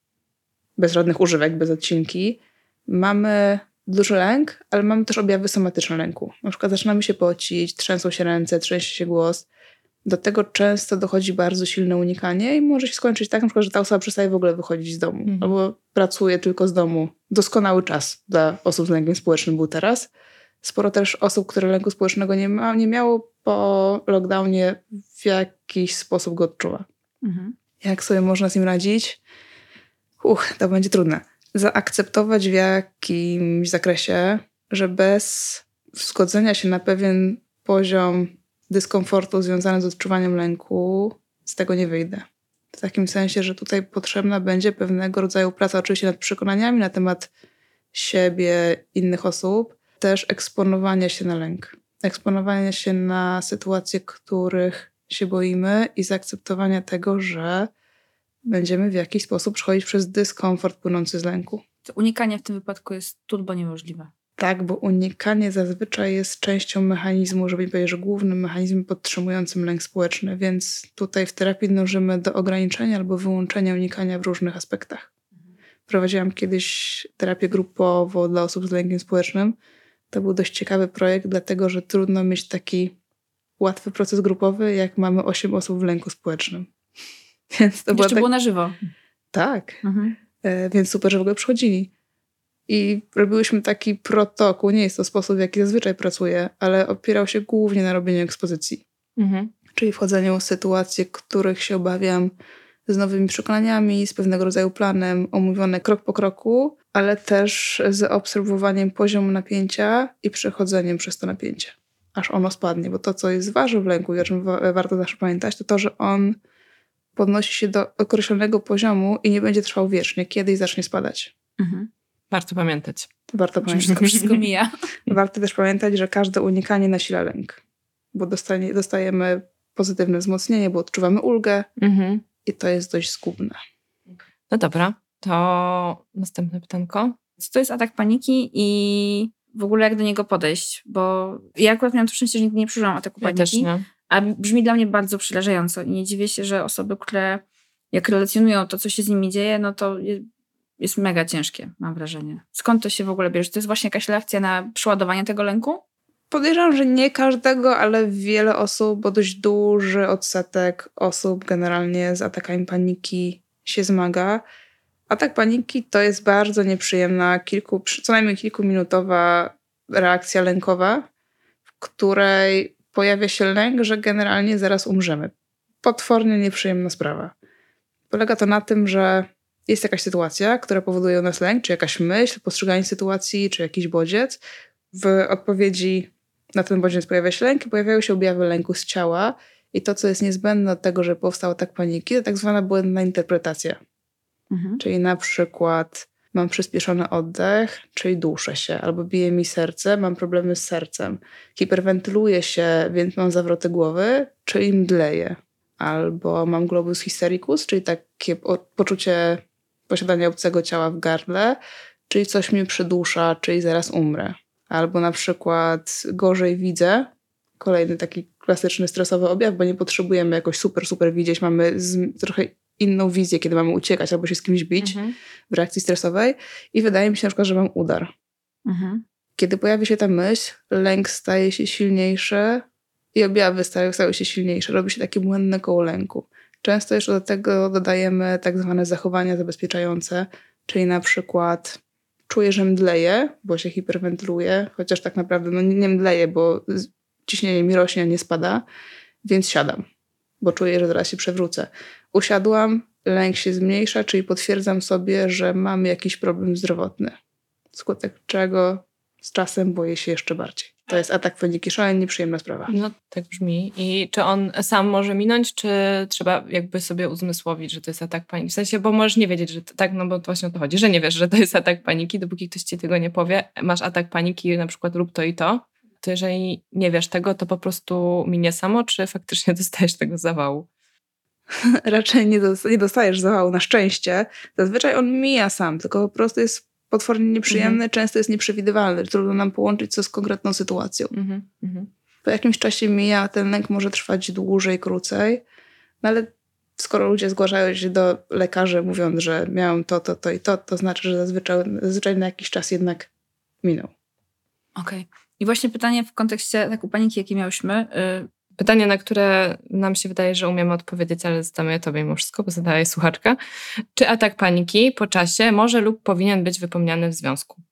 bez żadnych używek, bez odcinki, mamy duży lęk, ale mamy też objawy somatyczne lęku. Na przykład zaczynamy się pocić, trzęsą się ręce, trzęsie się głos. Do tego często dochodzi bardzo silne unikanie i może się skończyć tak, na przykład, że ta osoba przestaje w ogóle wychodzić z domu mhm. albo pracuje tylko z domu. Doskonały czas dla osób z lękiem społecznym był teraz sporo też osób, które lęku społecznego nie, ma, nie miało po lockdownie w jakiś sposób go odczuwa. Mhm. Jak sobie można z nim radzić? Uch, to będzie trudne. Zaakceptować w jakimś zakresie, że bez zgodzenia się na pewien poziom dyskomfortu związany z odczuwaniem lęku, z tego nie wyjdę. W takim sensie, że tutaj potrzebna będzie pewnego rodzaju praca, oczywiście nad przekonaniami na temat siebie, innych osób, też eksponowania się na lęk, eksponowania się na sytuacje, których się boimy i zaakceptowania tego, że będziemy w jakiś sposób przechodzić przez dyskomfort płynący z lęku. To unikanie w tym wypadku jest turbo niemożliwe. Tak, bo unikanie zazwyczaj jest częścią mechanizmu, żeby nie powiedzieć, że głównym mechanizmem podtrzymującym lęk społeczny, więc tutaj w terapii dążymy do ograniczenia albo wyłączenia unikania w różnych aspektach. Mhm. Prowadziłam kiedyś terapię grupową dla osób z lękiem społecznym to był dość ciekawy projekt, dlatego że trudno mieć taki łatwy proces grupowy, jak mamy 8 osób w lęku społecznym. Więc to było, tak... było na żywo. Tak. Mhm. E, więc super, że w ogóle przychodzili. I robiłyśmy taki protokół. Nie jest to sposób, w jaki zazwyczaj pracuję, ale opierał się głównie na robieniu ekspozycji. Mhm. Czyli wchodzeniu w sytuacje, których się obawiam, z nowymi przekonaniami, z pewnego rodzaju planem, omówione krok po kroku, ale też z obserwowaniem poziomu napięcia i przechodzeniem przez to napięcie, aż ono spadnie. Bo to, co jest ważne w lęku i o czym warto zawsze pamiętać, to to, że on podnosi się do określonego poziomu i nie będzie trwał wiecznie. Kiedyś zacznie spadać. Mhm. Warto pamiętać. Warto pamiętać. Wszystko, wszystko mija. Warto też pamiętać, że każde unikanie nasila lęk, bo dostanie, dostajemy pozytywne wzmocnienie, bo odczuwamy ulgę, mhm. I to jest dość zgubne. No dobra, to następne pytanko. Co to jest atak paniki i w ogóle jak do niego podejść? Bo ja akurat miałam to szczęście, że nigdy nie przeżyłam ataku paniki. Ja też nie. A brzmi dla mnie bardzo przerażająco. I nie dziwię się, że osoby, które jak relacjonują to, co się z nimi dzieje, no to jest mega ciężkie, mam wrażenie. Skąd to się w ogóle bierze? To jest właśnie jakaś reakcja na przeładowanie tego lęku? Podejrzewam, że nie każdego, ale wiele osób, bo dość duży odsetek osób generalnie z atakami paniki się zmaga. Atak paniki to jest bardzo nieprzyjemna, kilku, co najmniej kilkuminutowa reakcja lękowa, w której pojawia się lęk, że generalnie zaraz umrzemy. Potwornie nieprzyjemna sprawa. Polega to na tym, że jest jakaś sytuacja, która powoduje u nas lęk, czy jakaś myśl, postrzeganie sytuacji, czy jakiś bodziec. W odpowiedzi na ten bodziec pojawia się lęk i pojawiają się objawy lęku z ciała. I to, co jest niezbędne od tego, żeby powstał tak paniki, to tak zwana błędna interpretacja. Mhm. Czyli na przykład mam przyspieszony oddech, czyli duszę się, albo bije mi serce, mam problemy z sercem. Hiperwentyluję się, więc mam zawroty głowy, czyli mdleję. albo mam globus hystericus, czyli takie poczucie posiadania obcego ciała w gardle, czyli coś mnie przedusza, czyli zaraz umrę. Albo na przykład gorzej widzę, kolejny taki klasyczny stresowy objaw, bo nie potrzebujemy jakoś super, super widzieć, mamy trochę inną wizję, kiedy mamy uciekać albo się z kimś bić mhm. w reakcji stresowej i wydaje mi się na przykład, że mam udar. Mhm. Kiedy pojawi się ta myśl, lęk staje się silniejszy i objawy stają, stają się silniejsze. Robi się takie błędne koło lęku. Często jeszcze do tego dodajemy tak zwane zachowania zabezpieczające, czyli na przykład czuję, że mdleję, bo się hiperwentyluję, chociaż tak naprawdę no nie mdleję, bo ciśnienie mi rośnie, a nie spada, więc siadam, bo czuję, że zaraz się przewrócę. Usiadłam, lęk się zmniejsza, czyli potwierdzam sobie, że mam jakiś problem zdrowotny, skutek czego z czasem boję się jeszcze bardziej. To jest atak paniki, szalenie nieprzyjemna sprawa. No, tak brzmi. I czy on sam może minąć, czy trzeba jakby sobie uzmysłowić, że to jest atak paniki? W sensie, bo możesz nie wiedzieć, że to, tak, no bo to właśnie o to chodzi, że nie wiesz, że to jest atak paniki, dopóki ktoś ci tego nie powie. Masz atak paniki, na przykład rób to i to. To jeżeli nie wiesz tego, to po prostu minie samo, czy faktycznie dostajesz tego zawału? Raczej nie, nie dostajesz zawału, na szczęście. Zazwyczaj on mija sam, tylko po prostu jest potwornie nieprzyjemny, mhm. często jest nieprzewidywalny. Trudno nam połączyć co z konkretną sytuacją. Mhm. Mhm. Po jakimś czasie mija, ten lęk może trwać dłużej, krócej, no ale skoro ludzie zgłaszają się do lekarzy mówiąc, że miałem to, to, to i to, to znaczy, że zazwyczaj, zazwyczaj na jakiś czas jednak minął. Okej. Okay. I właśnie pytanie w kontekście takiej paniki, jakie miałyśmy, y, Pytanie, na które nam się wydaje, że umiemy odpowiedzieć, ale zadamy tobie mimo wszystko, bo zadaje słuchaczka. Czy atak paniki po czasie może lub powinien być wypomniany w związku?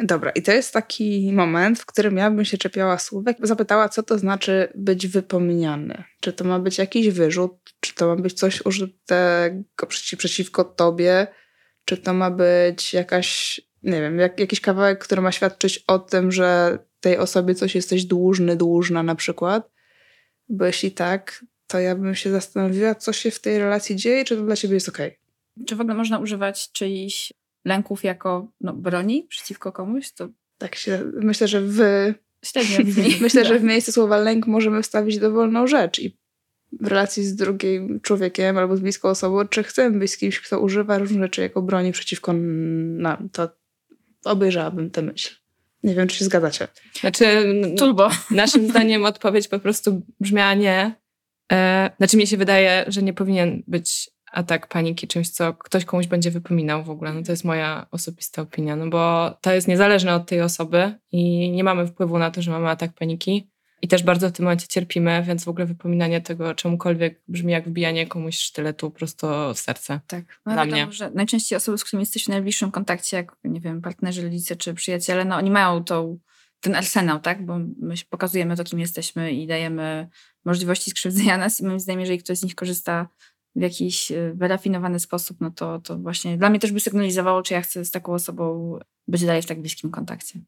Dobra, i to jest taki moment, w którym ja bym się czepiała słówek, zapytała, co to znaczy być wypomniany. Czy to ma być jakiś wyrzut, czy to ma być coś użytego przeciw, przeciwko tobie, czy to ma być jakaś, nie wiem, jak, jakiś kawałek, który ma świadczyć o tym, że tej osobie coś jesteś dłużny, dłużna na przykład. Bo jeśli tak, to ja bym się zastanowiła, co się w tej relacji dzieje, czy to dla ciebie jest okej. Okay. Czy w ogóle można używać czyichś lęków jako no, broni przeciwko komuś? To... Tak się, myślę, że w... Średnio brzmi. myślę, że w miejsce słowa lęk możemy wstawić dowolną rzecz i w relacji z drugim człowiekiem albo z bliską osobą, czy chcemy być z kimś, kto używa różnych rzeczy jako broni przeciwko nam, to obejrzałabym tę myśl. Nie wiem, czy się zgadzacie. Znaczy, Turbo. naszym zdaniem odpowiedź po prostu brzmiała nie. E, znaczy, mnie się wydaje, że nie powinien być atak paniki czymś, co ktoś komuś będzie wypominał w ogóle. No to jest moja osobista opinia, no bo to jest niezależne od tej osoby i nie mamy wpływu na to, że mamy atak paniki. I też bardzo w tym momencie cierpimy, więc w ogóle wypominanie tego czemukolwiek brzmi jak wbijanie komuś sztyletu prosto w serce. Tak. No, dla mnie. że najczęściej osoby, z którymi jesteś w najbliższym kontakcie, jak nie wiem, partnerzy, rodzice czy przyjaciele, no oni mają tą, ten arsenał, tak? Bo my pokazujemy to, kim jesteśmy i dajemy możliwości skrzywdzenia nas i moim zdaniem, jeżeli ktoś z nich korzysta w jakiś e, wyrafinowany sposób, no to, to właśnie dla mnie też by sygnalizowało, czy ja chcę z taką osobą być dalej w tak bliskim kontakcie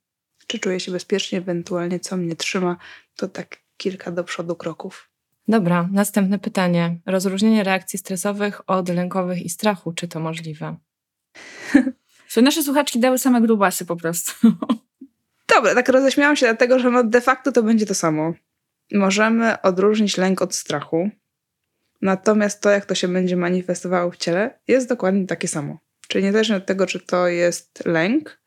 czy czuję się bezpiecznie, ewentualnie co mnie trzyma, to tak kilka do przodu kroków. Dobra, następne pytanie. Rozróżnienie reakcji stresowych od lękowych i strachu, czy to możliwe? nasze słuchaczki dały same grubasy po prostu. Dobra, tak roześmiałam się dlatego, że no de facto to będzie to samo. Możemy odróżnić lęk od strachu, natomiast to, jak to się będzie manifestowało w ciele, jest dokładnie takie samo. Czyli niezależnie od tego, czy to jest lęk,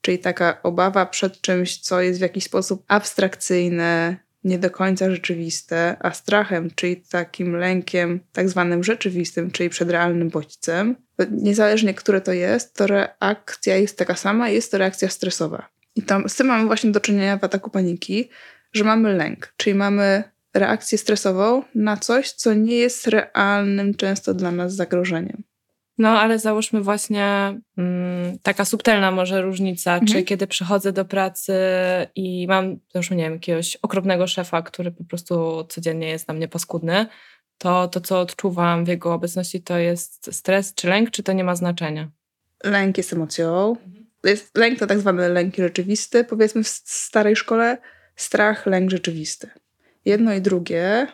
czyli taka obawa przed czymś, co jest w jakiś sposób abstrakcyjne, nie do końca rzeczywiste, a strachem, czyli takim lękiem tak zwanym rzeczywistym, czyli przed realnym bodźcem, niezależnie które to jest, to reakcja jest taka sama, jest to reakcja stresowa. I tam, z tym mamy właśnie do czynienia w ataku paniki, że mamy lęk, czyli mamy reakcję stresową na coś, co nie jest realnym często dla nas zagrożeniem. No, ale załóżmy właśnie mm, taka subtelna może różnica, mhm. czy kiedy przychodzę do pracy i mam, już nie wiem, jakiegoś okropnego szefa, który po prostu codziennie jest na mnie paskudny, to to, co odczuwam w jego obecności, to jest stres czy lęk, czy to nie ma znaczenia? Lęk jest emocją. Jest, lęk to tak zwany lęk rzeczywisty, powiedzmy w starej szkole, strach, lęk rzeczywisty. Jedno i drugie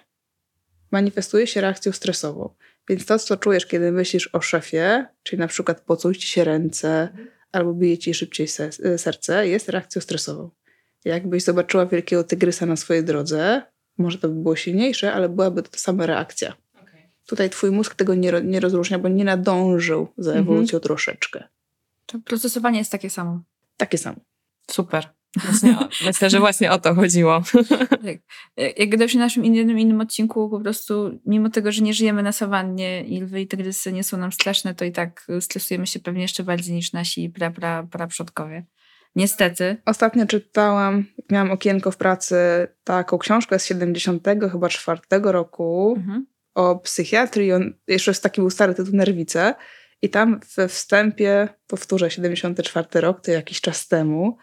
manifestuje się reakcją stresową. Więc to, co czujesz, kiedy myślisz o szefie, czyli na przykład pocuj ci się ręce albo bije ci szybciej e, serce, jest reakcją stresową. Jakbyś zobaczyła wielkiego tygrysa na swojej drodze, może to by było silniejsze, ale byłaby to ta sama reakcja. Okay. Tutaj twój mózg tego nie, nie rozróżnia, bo nie nadążył za mhm. ewolucją mhm. troszeczkę. To procesowanie jest takie samo. Takie samo. Super. Właśnie, myślę, że właśnie o to chodziło. Tak. Jak gadałem w naszym innym, innym odcinku, po prostu mimo tego, że nie żyjemy na sawannie i lwy i tygrysy nie są nam straszne, to i tak stresujemy się pewnie jeszcze bardziej niż nasi pra, pra, pra przodkowie. Niestety. Ostatnio czytałam, miałam okienko w pracy, taką książkę z 70 chyba czwartego roku mhm. o psychiatrii. On, jeszcze jest taki był stary tytuł Nerwice. I tam we wstępie, powtórzę, 74 rok, to jakiś czas temu,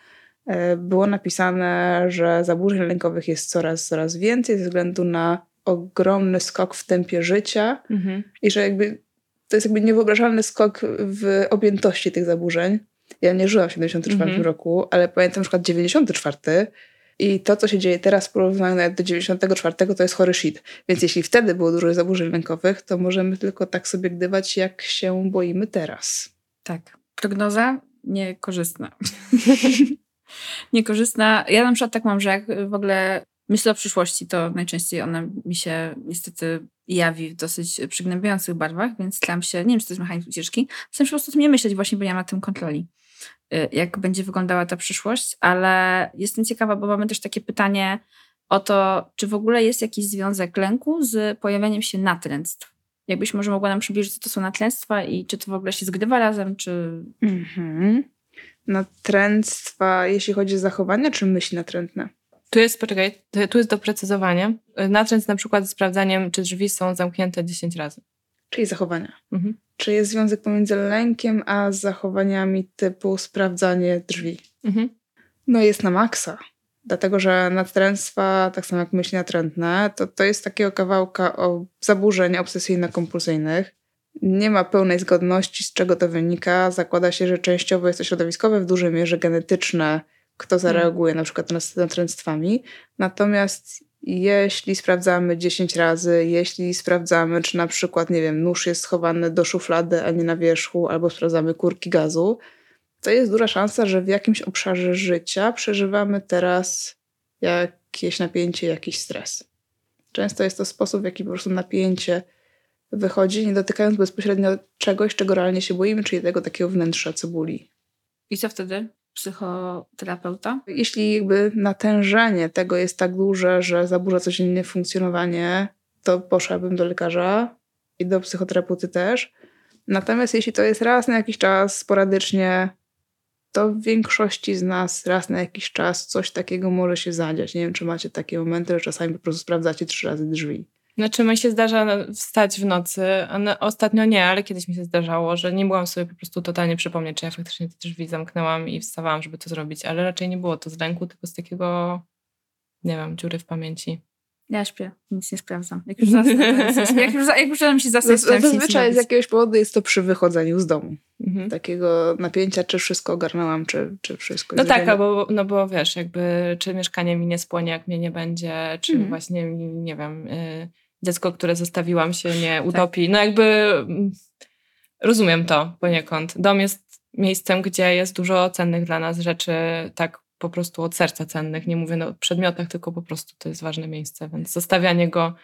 było napisane, że zaburzeń lękowych jest coraz, coraz więcej ze względu na ogromny skok w tempie życia mhm. i że jakby to jest jakby niewyobrażalny skok w objętości tych zaburzeń. Ja nie żyłam w 74 mhm. roku, ale pamiętam na przykład 94 i to, co się dzieje teraz w porównaniu nawet do 94, to jest chory shit. Więc jeśli wtedy było dużo zaburzeń lękowych, to możemy tylko tak sobie gdywać, jak się boimy teraz. Tak. Prognoza niekorzystna. niekorzystna. Ja na przykład tak mam, że jak w ogóle myślę o przyszłości, to najczęściej ona mi się niestety jawi w dosyć przygnębiających barwach, więc staram się, nie wiem, czy to jest mechanizm ucieczki, się po prostu nie myśleć właśnie, bo nie ma tym kontroli. Y, jak będzie wyglądała ta przyszłość, ale jestem ciekawa, bo mamy też takie pytanie o to, czy w ogóle jest jakiś związek lęku z pojawianiem się natręctw. Jakbyś może mogła nam przybliżyć, co to są natręctwa i czy to w ogóle się zgrywa razem, czy... Mhm. Natręctwa, jeśli chodzi o zachowania, czy myśli natrętne? Tu jest, poczekaj, tu jest doprecyzowanie. Natręt na przykład z sprawdzaniem, czy drzwi są zamknięte 10 razy. Czyli zachowania. Mhm. Czy jest związek pomiędzy lękiem a zachowaniami typu sprawdzanie drzwi? Mhm. No jest na maksa. Dlatego, że natręctwa, tak samo jak myśli natrętne, to, to jest takiego kawałka o zaburzeń obsesyjno-kompulsyjnych. Nie ma pełnej zgodności, z czego to wynika. Zakłada się, że częściowo jest to środowiskowe, w dużej mierze genetyczne, kto zareaguje hmm. na przykład nad natręctwami. Natomiast jeśli sprawdzamy 10 razy, jeśli sprawdzamy, czy na przykład, nie wiem, nóż jest schowany do szuflady, a nie na wierzchu, albo sprawdzamy kurki gazu, to jest duża szansa, że w jakimś obszarze życia przeżywamy teraz jakieś napięcie, jakiś stres. Często jest to sposób, w jaki po prostu napięcie wychodzi, nie dotykając bezpośrednio czegoś, czego realnie się boimy, czyli tego takiego wnętrza cebuli. I co wtedy? psychoterapeuta? Jeśli jakby natężenie tego jest tak duże, że zaburza codziennie funkcjonowanie, to poszłabym do lekarza i do psychoterapeuty też. Natomiast jeśli to jest raz na jakiś czas, sporadycznie, to w większości z nas raz na jakiś czas coś takiego może się zadziać. Nie wiem, czy macie takie momenty, że czasami po prostu sprawdzacie trzy razy drzwi. Znaczy mi się zdarza wstać w nocy, ostatnio nie, ale kiedyś mi się zdarzało, że nie byłam sobie po prostu totalnie przypomnieć, czy ja faktycznie te drzwi zamknęłam i wstawałam, żeby to zrobić, ale raczej nie było to z lęku, tylko z takiego, nie wiem, dziury w pamięci. Ja śpię, nic nie sprawdzam. Jak już, zasnę, jak już, jak już się zasnąć, to Zazwyczaj z jakiegoś powodu jest to przy wychodzeniu z domu. Mhm. Takiego napięcia, czy wszystko ogarnęłam, czy, czy wszystko No tak, bo, no bo wiesz, jakby czy mieszkanie mi nie spłonie, jak mnie nie będzie, czy mhm. właśnie mi, nie wiem... Y dziecko, które zostawiłam się nie tak. utopi. Tak. No jakby mm, rozumiem to poniekąd. Dom jest miejscem, gdzie jest dużo cennych dla nas rzeczy, tak po prostu od serca cennych. Nie mówię o przedmiotach, tylko po prostu to jest ważne miejsce, więc zostawianie go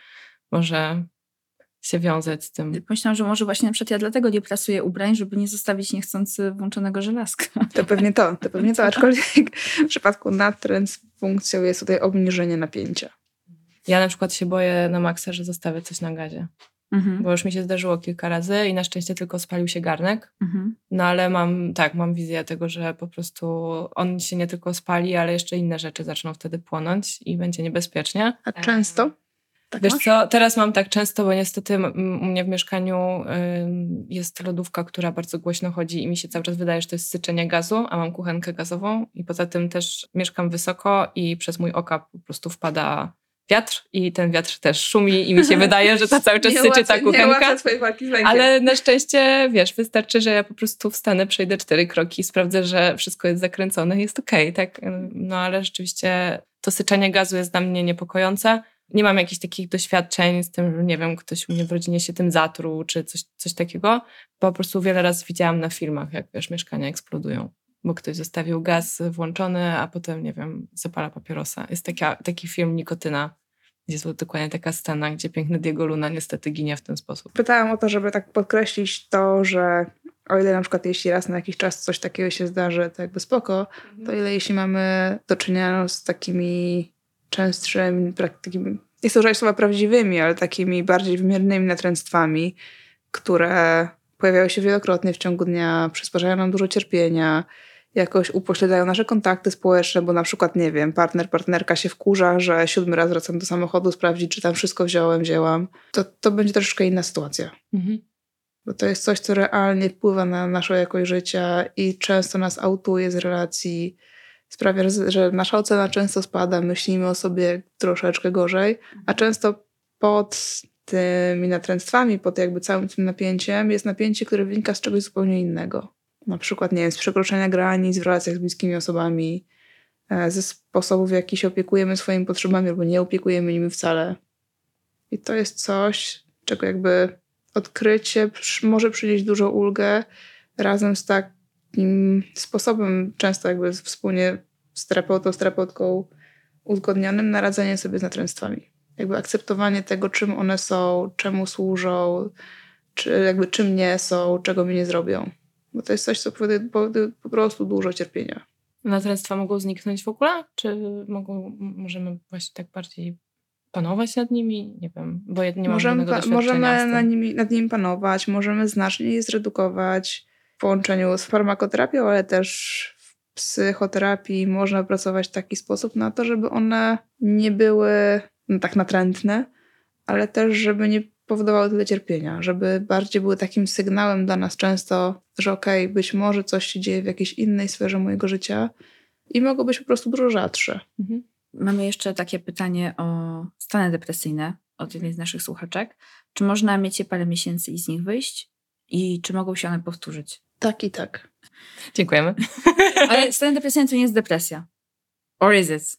może się wiązać z tym. Pomyślałam, że może właśnie na przykład ja dlatego nie prasuję ubrań, żeby nie zostawić niechcący włączonego żelazka. To pewnie to, to pewnie to, aczkolwiek w przypadku natręt funkcją jest tutaj obniżenie napięcia. Ja na przykład się boję na maksa, że zostawię coś na gazie. Mhm. Bo już mi się zdarzyło kilka razy i na szczęście tylko spalił się garnek. Mhm. No ale mam, tak, mam wizję tego, że po prostu on się nie tylko spali, ale jeszcze inne rzeczy zaczną wtedy płonąć i będzie niebezpiecznie. A często? Tak Wiesz masz? co, teraz mam tak często, bo niestety u mnie w mieszkaniu jest lodówka, która bardzo głośno chodzi i mi się cały czas wydaje, że to jest syczenie gazu, a mam kuchenkę gazową i poza tym też mieszkam wysoko i przez mój oka po prostu wpada wiatr i ten wiatr też szumi i mi się wydaje, że to cały czas syczy ta kuchenka. Ale na szczęście, wiesz, wystarczy, że ja po prostu wstanę, przejdę cztery kroki, sprawdzę, że wszystko jest zakręcone i jest okej, okay, tak? No ale rzeczywiście to syczenie gazu jest dla mnie niepokojące. Nie mam jakichś takich doświadczeń z tym, że nie wiem, ktoś u mnie w rodzinie się tym zatruł, czy coś, coś takiego. Po prostu wiele razy widziałam na filmach, jak wiesz, mieszkania eksplodują bo ktoś zostawił gaz włączony, a potem, nie wiem, zapala papierosa. Jest taka, taki film Nikotyna Jest to dokładnie taka scena, gdzie piękny Diego Luna niestety ginie w ten sposób. Pytałam o to, żeby tak podkreślić to, że o ile na przykład jeśli raz na jakiś czas coś takiego się zdarzy, to jakby spoko, to ile jeśli mamy do czynienia z takimi częstszymi, takimi, nie chcę używać słowa prawdziwymi, ale takimi bardziej wymiernymi natręctwami, które pojawiają się wielokrotnie w ciągu dnia, przysparzają nam dużo cierpienia, jakoś upośledzają nasze kontakty społeczne, bo na przykład, nie wiem, partner, partnerka się wkurza, że siódmy raz wracam do samochodu sprawdzić, czy tam wszystko wziąłem, wzięłam, to, to będzie troszeczkę inna sytuacja. Mhm. Bo to jest coś, co realnie wpływa na naszą jakość życia i często nas autuje z relacji, sprawia, że nasza ocena często spada, myślimy o sobie troszeczkę gorzej, a często pod tymi natręctwami, pod jakby całym tym napięciem jest napięcie, które wynika z czegoś zupełnie innego na przykład, nie wiem, z przekroczenia granic w relacjach z bliskimi osobami, e, ze sposobów, w jaki się opiekujemy swoimi potrzebami albo nie opiekujemy nimi wcale. I to jest coś, czego jakby odkrycie może przynieść dużo ulgę razem z takim sposobem, często jakby wspólnie z terapeutą, z terapeutką uzgodnionym, na radzenie sobie z natręstwami. Jakby akceptowanie tego, czym one są, czemu służą, czy jakby czym nie są, czego mi nie zrobią. Bo to jest coś, co powoduje po prostu dużo cierpienia. Natręctwa mogą zniknąć w ogóle? Czy mogą, możemy właśnie tak bardziej panować nad nimi? Nie wiem, bo ja nie możemy, pa- możemy nad nimi, nad nimi panować, możemy znacznie je zredukować w połączeniu z farmakoterapią, ale też w psychoterapii można pracować w taki sposób na to, żeby one nie były no, tak natrętne, ale też żeby nie powodowały tyle cierpienia, żeby bardziej były takim sygnałem dla nas często, że okej, okay, być może coś się dzieje w jakiejś innej sferze mojego życia i mogą być po prostu dużo rzadsze. Mhm. Mamy jeszcze takie pytanie o stany depresyjne od jednej z naszych słuchaczek. Czy można mieć je parę miesięcy i z nich wyjść? I czy mogą się one powtórzyć? Tak i tak. Dziękujemy. Ale stan depresyjny to nie jest depresja. Or is it?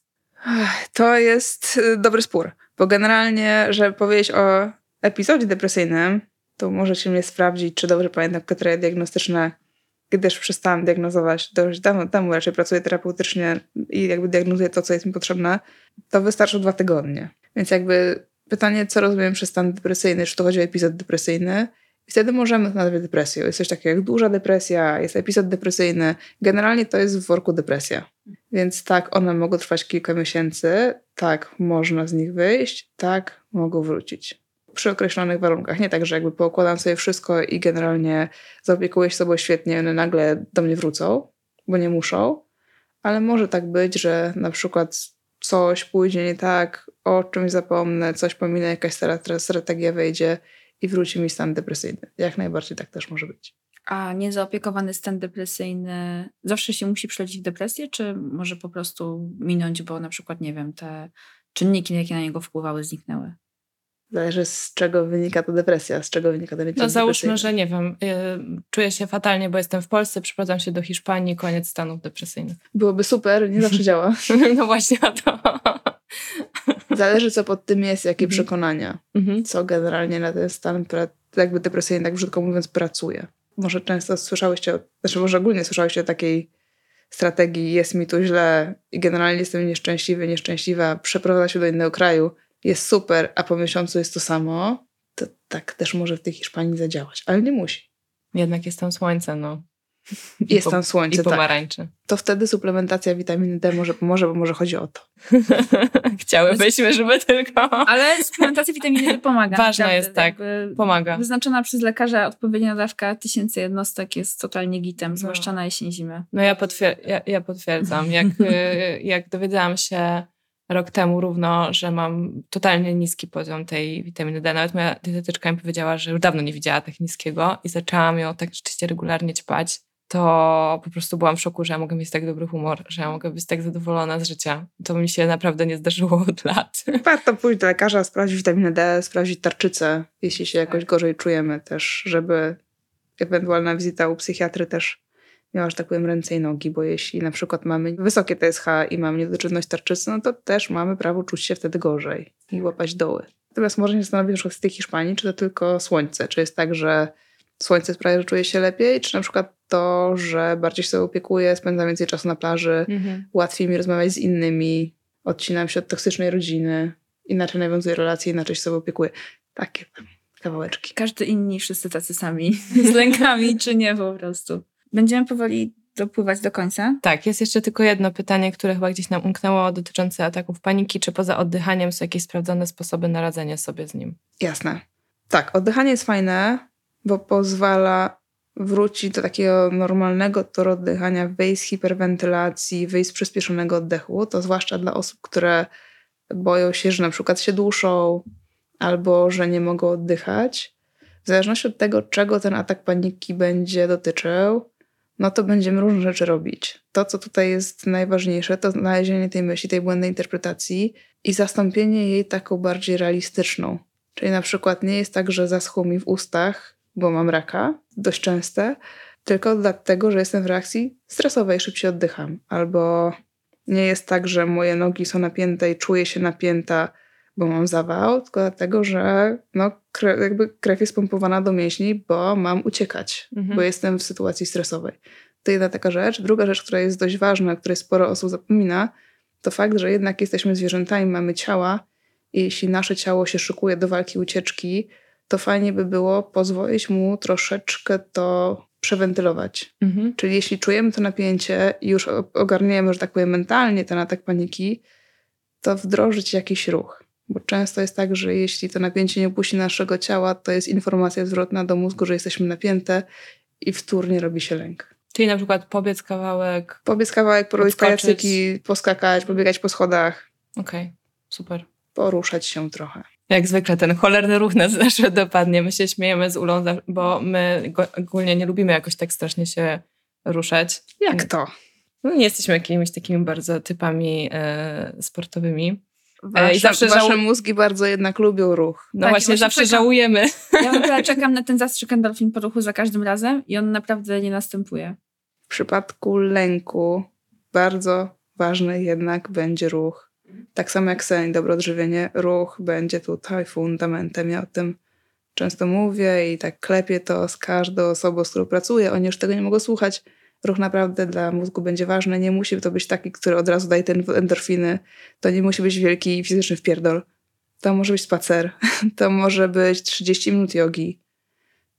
To jest y, dobry spór, bo generalnie, że powiedzieć o epizodzie depresyjnym, to możecie mnie sprawdzić, czy dobrze pamiętam kryteria diagnostyczne, gdyż przestałam diagnozować dość dawno temu, raczej pracuję terapeutycznie i jakby diagnozuję to, co jest mi potrzebne, to wystarczy dwa tygodnie. Więc jakby pytanie, co rozumiem przez stan depresyjny, czy to chodzi o epizod depresyjny, wtedy możemy nazwać depresją. Jest coś takiego jak duża depresja, jest epizod depresyjny. Generalnie to jest w worku depresja. Więc tak, one mogą trwać kilka miesięcy, tak, można z nich wyjść, tak, mogą wrócić przy określonych warunkach. Nie tak, że jakby poukładam sobie wszystko i generalnie zaopiekuję się sobą świetnie, one nagle do mnie wrócą, bo nie muszą, ale może tak być, że na przykład coś pójdzie nie tak, o czymś zapomnę, coś pominę, jakaś strategia wejdzie i wróci mi stan depresyjny. Jak najbardziej tak też może być. A niezaopiekowany stan depresyjny zawsze się musi przelecić w depresję, czy może po prostu minąć, bo na przykład, nie wiem, te czynniki, jakie na niego wpływały, zniknęły? Zależy z czego wynika ta depresja, z czego wynika ten No załóżmy, że nie wiem, yy, czuję się fatalnie, bo jestem w Polsce, przeprowadzam się do Hiszpanii, koniec stanów depresyjnych. Byłoby super, nie zawsze działa. no właśnie o to. Zależy co pod tym jest, jakie mhm. przekonania, mhm. co generalnie na ten stan jakby depresyjny, tak brzydko mówiąc, pracuje. Może często słyszałyście, znaczy może ogólnie słyszałyście o takiej strategii jest mi tu źle i generalnie jestem nieszczęśliwy, nieszczęśliwa, przeprowadza się do innego kraju, jest super, a po miesiącu jest to samo, to tak też może w tej Hiszpanii zadziałać, ale nie musi. Jednak jest tam słońce, no. Jest tam słońce, I pomarańcze. Tak. To wtedy suplementacja witaminy D może pomoże, bo może chodzi o to. Chciałybyśmy, żeby tylko... Ale suplementacja witaminy D pomaga. Ważne jest, tak. Pomaga. Wyznaczona przez lekarza odpowiednia dawka tysięcy jednostek jest totalnie gitem, no. zwłaszcza na jesień, zimę. No ja, potwier ja, ja potwierdzam. Jak, y, jak dowiedziałam się rok temu równo, że mam totalnie niski poziom tej witaminy D. Nawet moja dietetyczka mi powiedziała, że już dawno nie widziała tak niskiego i zaczęłam ją tak rzeczywiście regularnie ćpać. To po prostu byłam w szoku, że ja mogę mieć tak dobry humor, że ja mogę być tak zadowolona z życia. To mi się naprawdę nie zdarzyło od lat. Warto pójść do lekarza, sprawdzić witaminę D, sprawdzić tarczycę, jeśli się jakoś tak. gorzej czujemy też, żeby ewentualna wizyta u psychiatry też miała, że tak powiem, ręce i nogi, bo jeśli na przykład mamy wysokie TSH i mamy niedoczynność tarczycy, no to też mamy prawo czuć się wtedy gorzej i łapać doły. Natomiast można się zastanowić na przykład z tej Hiszpanii, czy to tylko słońce, czy jest tak, że słońce sprawia, że czuję się lepiej, czy na przykład to, że bardziej się opiekuję, spędzam więcej czasu na plaży, mhm. łatwiej mi rozmawiać z innymi, odcinam się od toksycznej rodziny inaczej nawiązuje relacje, inaczej się sobie opiekuje. Takie kawałeczki. Każdy inni, wszyscy tacy sami z lękami, czy nie po prostu. Będziemy powoli dopływać do końca. Tak, jest jeszcze tylko jedno pytanie, które chyba gdzieś nam umknęło dotyczące ataków paniki. Czy poza oddychaniem są jakieś sprawdzone sposoby na radzenie sobie z nim? Jasne. Tak, oddychanie jest fajne, bo pozwala wrócić do takiego normalnego toru oddychania, wyjść z hiperwentylacji, wyjść z przyspieszonego oddechu. To zwłaszcza dla osób, które boją się, że na przykład się duszą albo że nie mogą oddychać. W zależności od tego, czego ten atak paniki będzie dotyczył, no to będziemy różne rzeczy robić. To, co tutaj jest najważniejsze, to znalezienie tej myśli, tej błędnej interpretacji i zastąpienie jej taką bardziej realistyczną. Czyli na przykład nie jest tak, że zaschło mi w ustach, bo mam raka, dość częste, tylko dlatego, że jestem w reakcji stresowej, szybciej oddycham. Albo nie jest tak, że moje nogi są napięte i czuję się napięta, bo mam zawał, tylko dlatego, że no, krew, jakby krew jest pompowana do mięśni, bo mam uciekać, mhm. bo jestem w sytuacji stresowej. To jedna taka rzecz. Druga rzecz, która jest dość ważna, której sporo osób zapomina, to fakt, że jednak jesteśmy zwierzętami, mamy ciała i jeśli nasze ciało się szykuje do walki, ucieczki, to fajnie by było pozwolić mu troszeczkę to przewentylować. Mhm. Czyli jeśli czujemy to napięcie i już ogarniemy, że tak powiem, mentalnie ten atak paniki, to wdrożyć jakiś ruch. Bo często jest tak, że jeśli to napięcie nie opuści naszego ciała, to jest informacja zwrotna do mózgu, że jesteśmy napięte i wtórnie robi się lęk. Czyli na przykład pobiec kawałek. Pobiec kawałek, porobić pajacyki, poskakać, pobiegać po schodach. Okej, okay, super. Poruszać się trochę. Jak zwykle ten cholerny ruch nas zawsze dopadnie. My się śmiejemy z Ulą, bo my ogólnie nie lubimy jakoś tak strasznie się ruszać. Jak to? No, nie jesteśmy jakimiś takimi bardzo typami e, sportowymi. Wasze, I zawsze wasze żału... mózgi bardzo jednak lubią ruch. No tak, właśnie, zawsze czekam. żałujemy. Ja w ogóle czekam na ten zastrzyk endorfin po ruchu za każdym razem i on naprawdę nie następuje. W przypadku lęku bardzo ważny jednak będzie ruch. Tak samo jak sen, dobre odżywienie, ruch będzie tutaj fundamentem. Ja o tym często mówię i tak klepię to z każdą osobą, z którą pracuję. Oni już tego nie mogą słuchać, ruch naprawdę dla mózgu będzie ważny. Nie musi to być taki, który od razu daje te endorfiny. To nie musi być wielki fizyczny wpierdol. To może być spacer. To może być 30 minut jogi.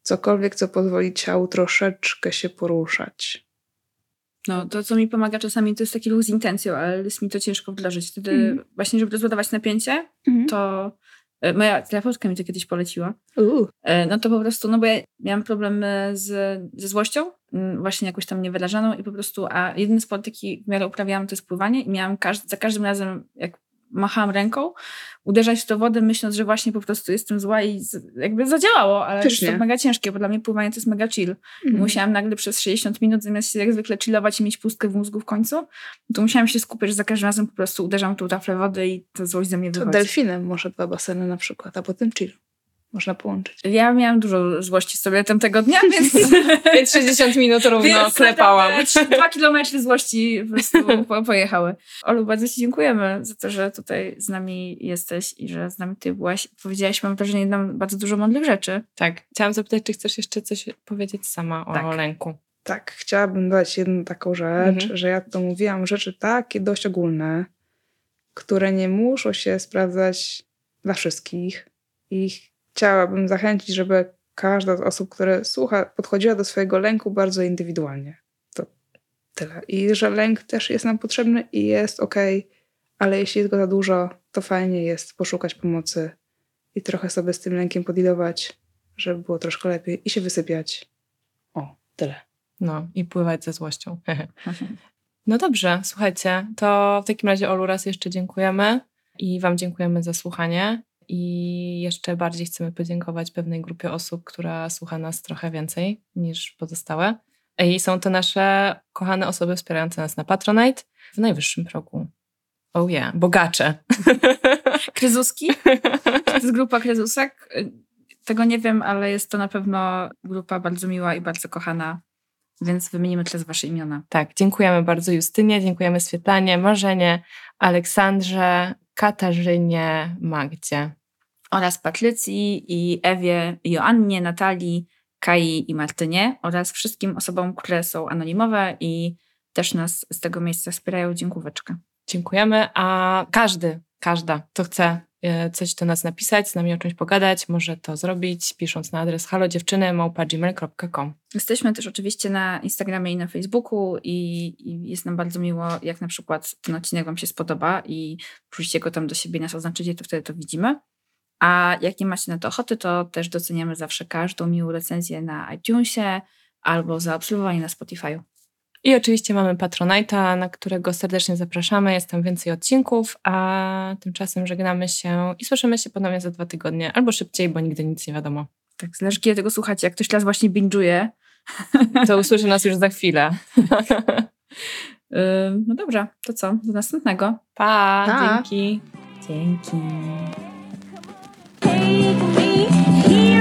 Cokolwiek, co pozwoli ciału troszeczkę się poruszać. No, to co mi pomaga czasami to jest taki ruch z intencją, ale jest mi to ciężko wdrożyć. Wtedy mm. właśnie, żeby rozładować napięcie, mm. to moja terapeutka mi to kiedyś poleciła. Uh. No to po prostu, no bo ja miałam problemy z, ze złością, mm, właśnie jakoś tam niewyrażaną i po prostu, a jedyny sport, jaki w miarę uprawiałam, to jest pływanie i miałam każdy, za każdym razem, jak machałam ręką, uderzać w to wodę, myśląc, że właśnie po prostu jestem zła i jakby zadziałało, ale Pysznie. jest to mega ciężkie, bo dla mnie pływanie to jest mega chill. Mm. Musiałam nagle przez 60 minut, zamiast się jak zwykle chillować i mieć pustkę w mózgu w końcu, to musiałam się skupić, że za każdym razem po prostu uderzam tą taflę wody i ta złość ze mnie wychodzi. To delfinem może dwa baseny na przykład, a potem chill można połączyć. Ja miałam dużo złości sobie tamtego dnia, więc, więc 60 minut równo więc klepałam. Dwa kilometry złości po prostu pojechały. Olu, bardzo Ci dziękujemy za to, że tutaj z nami jesteś i że z nami Ty byłaś. Powiedziałaś, mam wrażenie, nam bardzo dużo mądrych rzeczy. Tak. Chciałam zapytać, czy chcesz jeszcze coś powiedzieć sama o tak. lęku? Tak, chciałabym dodać jedną taką rzecz, mhm. że ja to mówiłam, rzeczy takie dość ogólne, które nie muszą się sprawdzać dla wszystkich. Ich chciałabym zachęcić, żeby każda z osób, które słucha, podchodziła do swojego lęku bardzo indywidualnie. To tyle. I że lęk też jest nam potrzebny i jest ok, ale jeśli jest go za dużo, to fajnie jest poszukać pomocy i trochę sobie z tym lękiem podilować, żeby było troszkę lepiej i się wysypiać. O, tyle. No i pływać ze złością. no dobrze, słuchajcie, to w takim razie Olu raz jeszcze dziękujemy i Wam dziękujemy za słuchanie. I jeszcze bardziej chcemy podziękować pewnej grupie osób, która słucha nas trochę więcej niż pozostałe. I są to nasze kochane osoby wspierające nas na Patronite w najwyższym progu. Oh yeah, bogacze. Kryzuski? To jest grupa kryzusek? Tego nie wiem, ale jest to na pewno grupa bardzo miła i bardzo kochana, więc wymienimy teraz wasze imiona. Tak, dziękujemy bardzo Justynie, dziękujemy Swietlanie, Marzenie, Aleksandrze, Katarzynie, Magdzie oraz Patrycji i Ewie, Joannie, Natalii, Kai i Martynie oraz wszystkim osobom, które są anonimowe i też nas z tego miejsca wspierają. Dziękóweczkę. Dziękujemy, a każdy, każda, kto chce e, coś do nas napisać, z nami o czymś pogadać, może to zrobić pisząc na adres halodziewczyny.gmail.com Jesteśmy też oczywiście na Instagramie i na Facebooku i, i, jest nam bardzo miło, jak na przykład ten odcinek Wam się spodoba i wrzucicie go tam do siebie, nas oznaczycie, to wtedy to widzimy. A jak nie macie na to ochoty, to też doceniamy zawsze każdą miłą recenzję na iTunesie albo zaobserwowanie na Spotify'u. I oczywiście mamy Patronite'a, na którego serdecznie zapraszamy. Jest tam więcej odcinków, a tymczasem żegnamy się i słyszymy się ponownie za dwa tygodnie, albo szybciej, bo nigdy nic nie wiadomo. Tak, zależy kiedy tego słuchacie. Jak ktoś teraz właśnie binge'uje, to usłyszy nas już za chwilę. no dobra, to co? Do następnego. Pa, pa. dzięki. Dzięki. Take me, here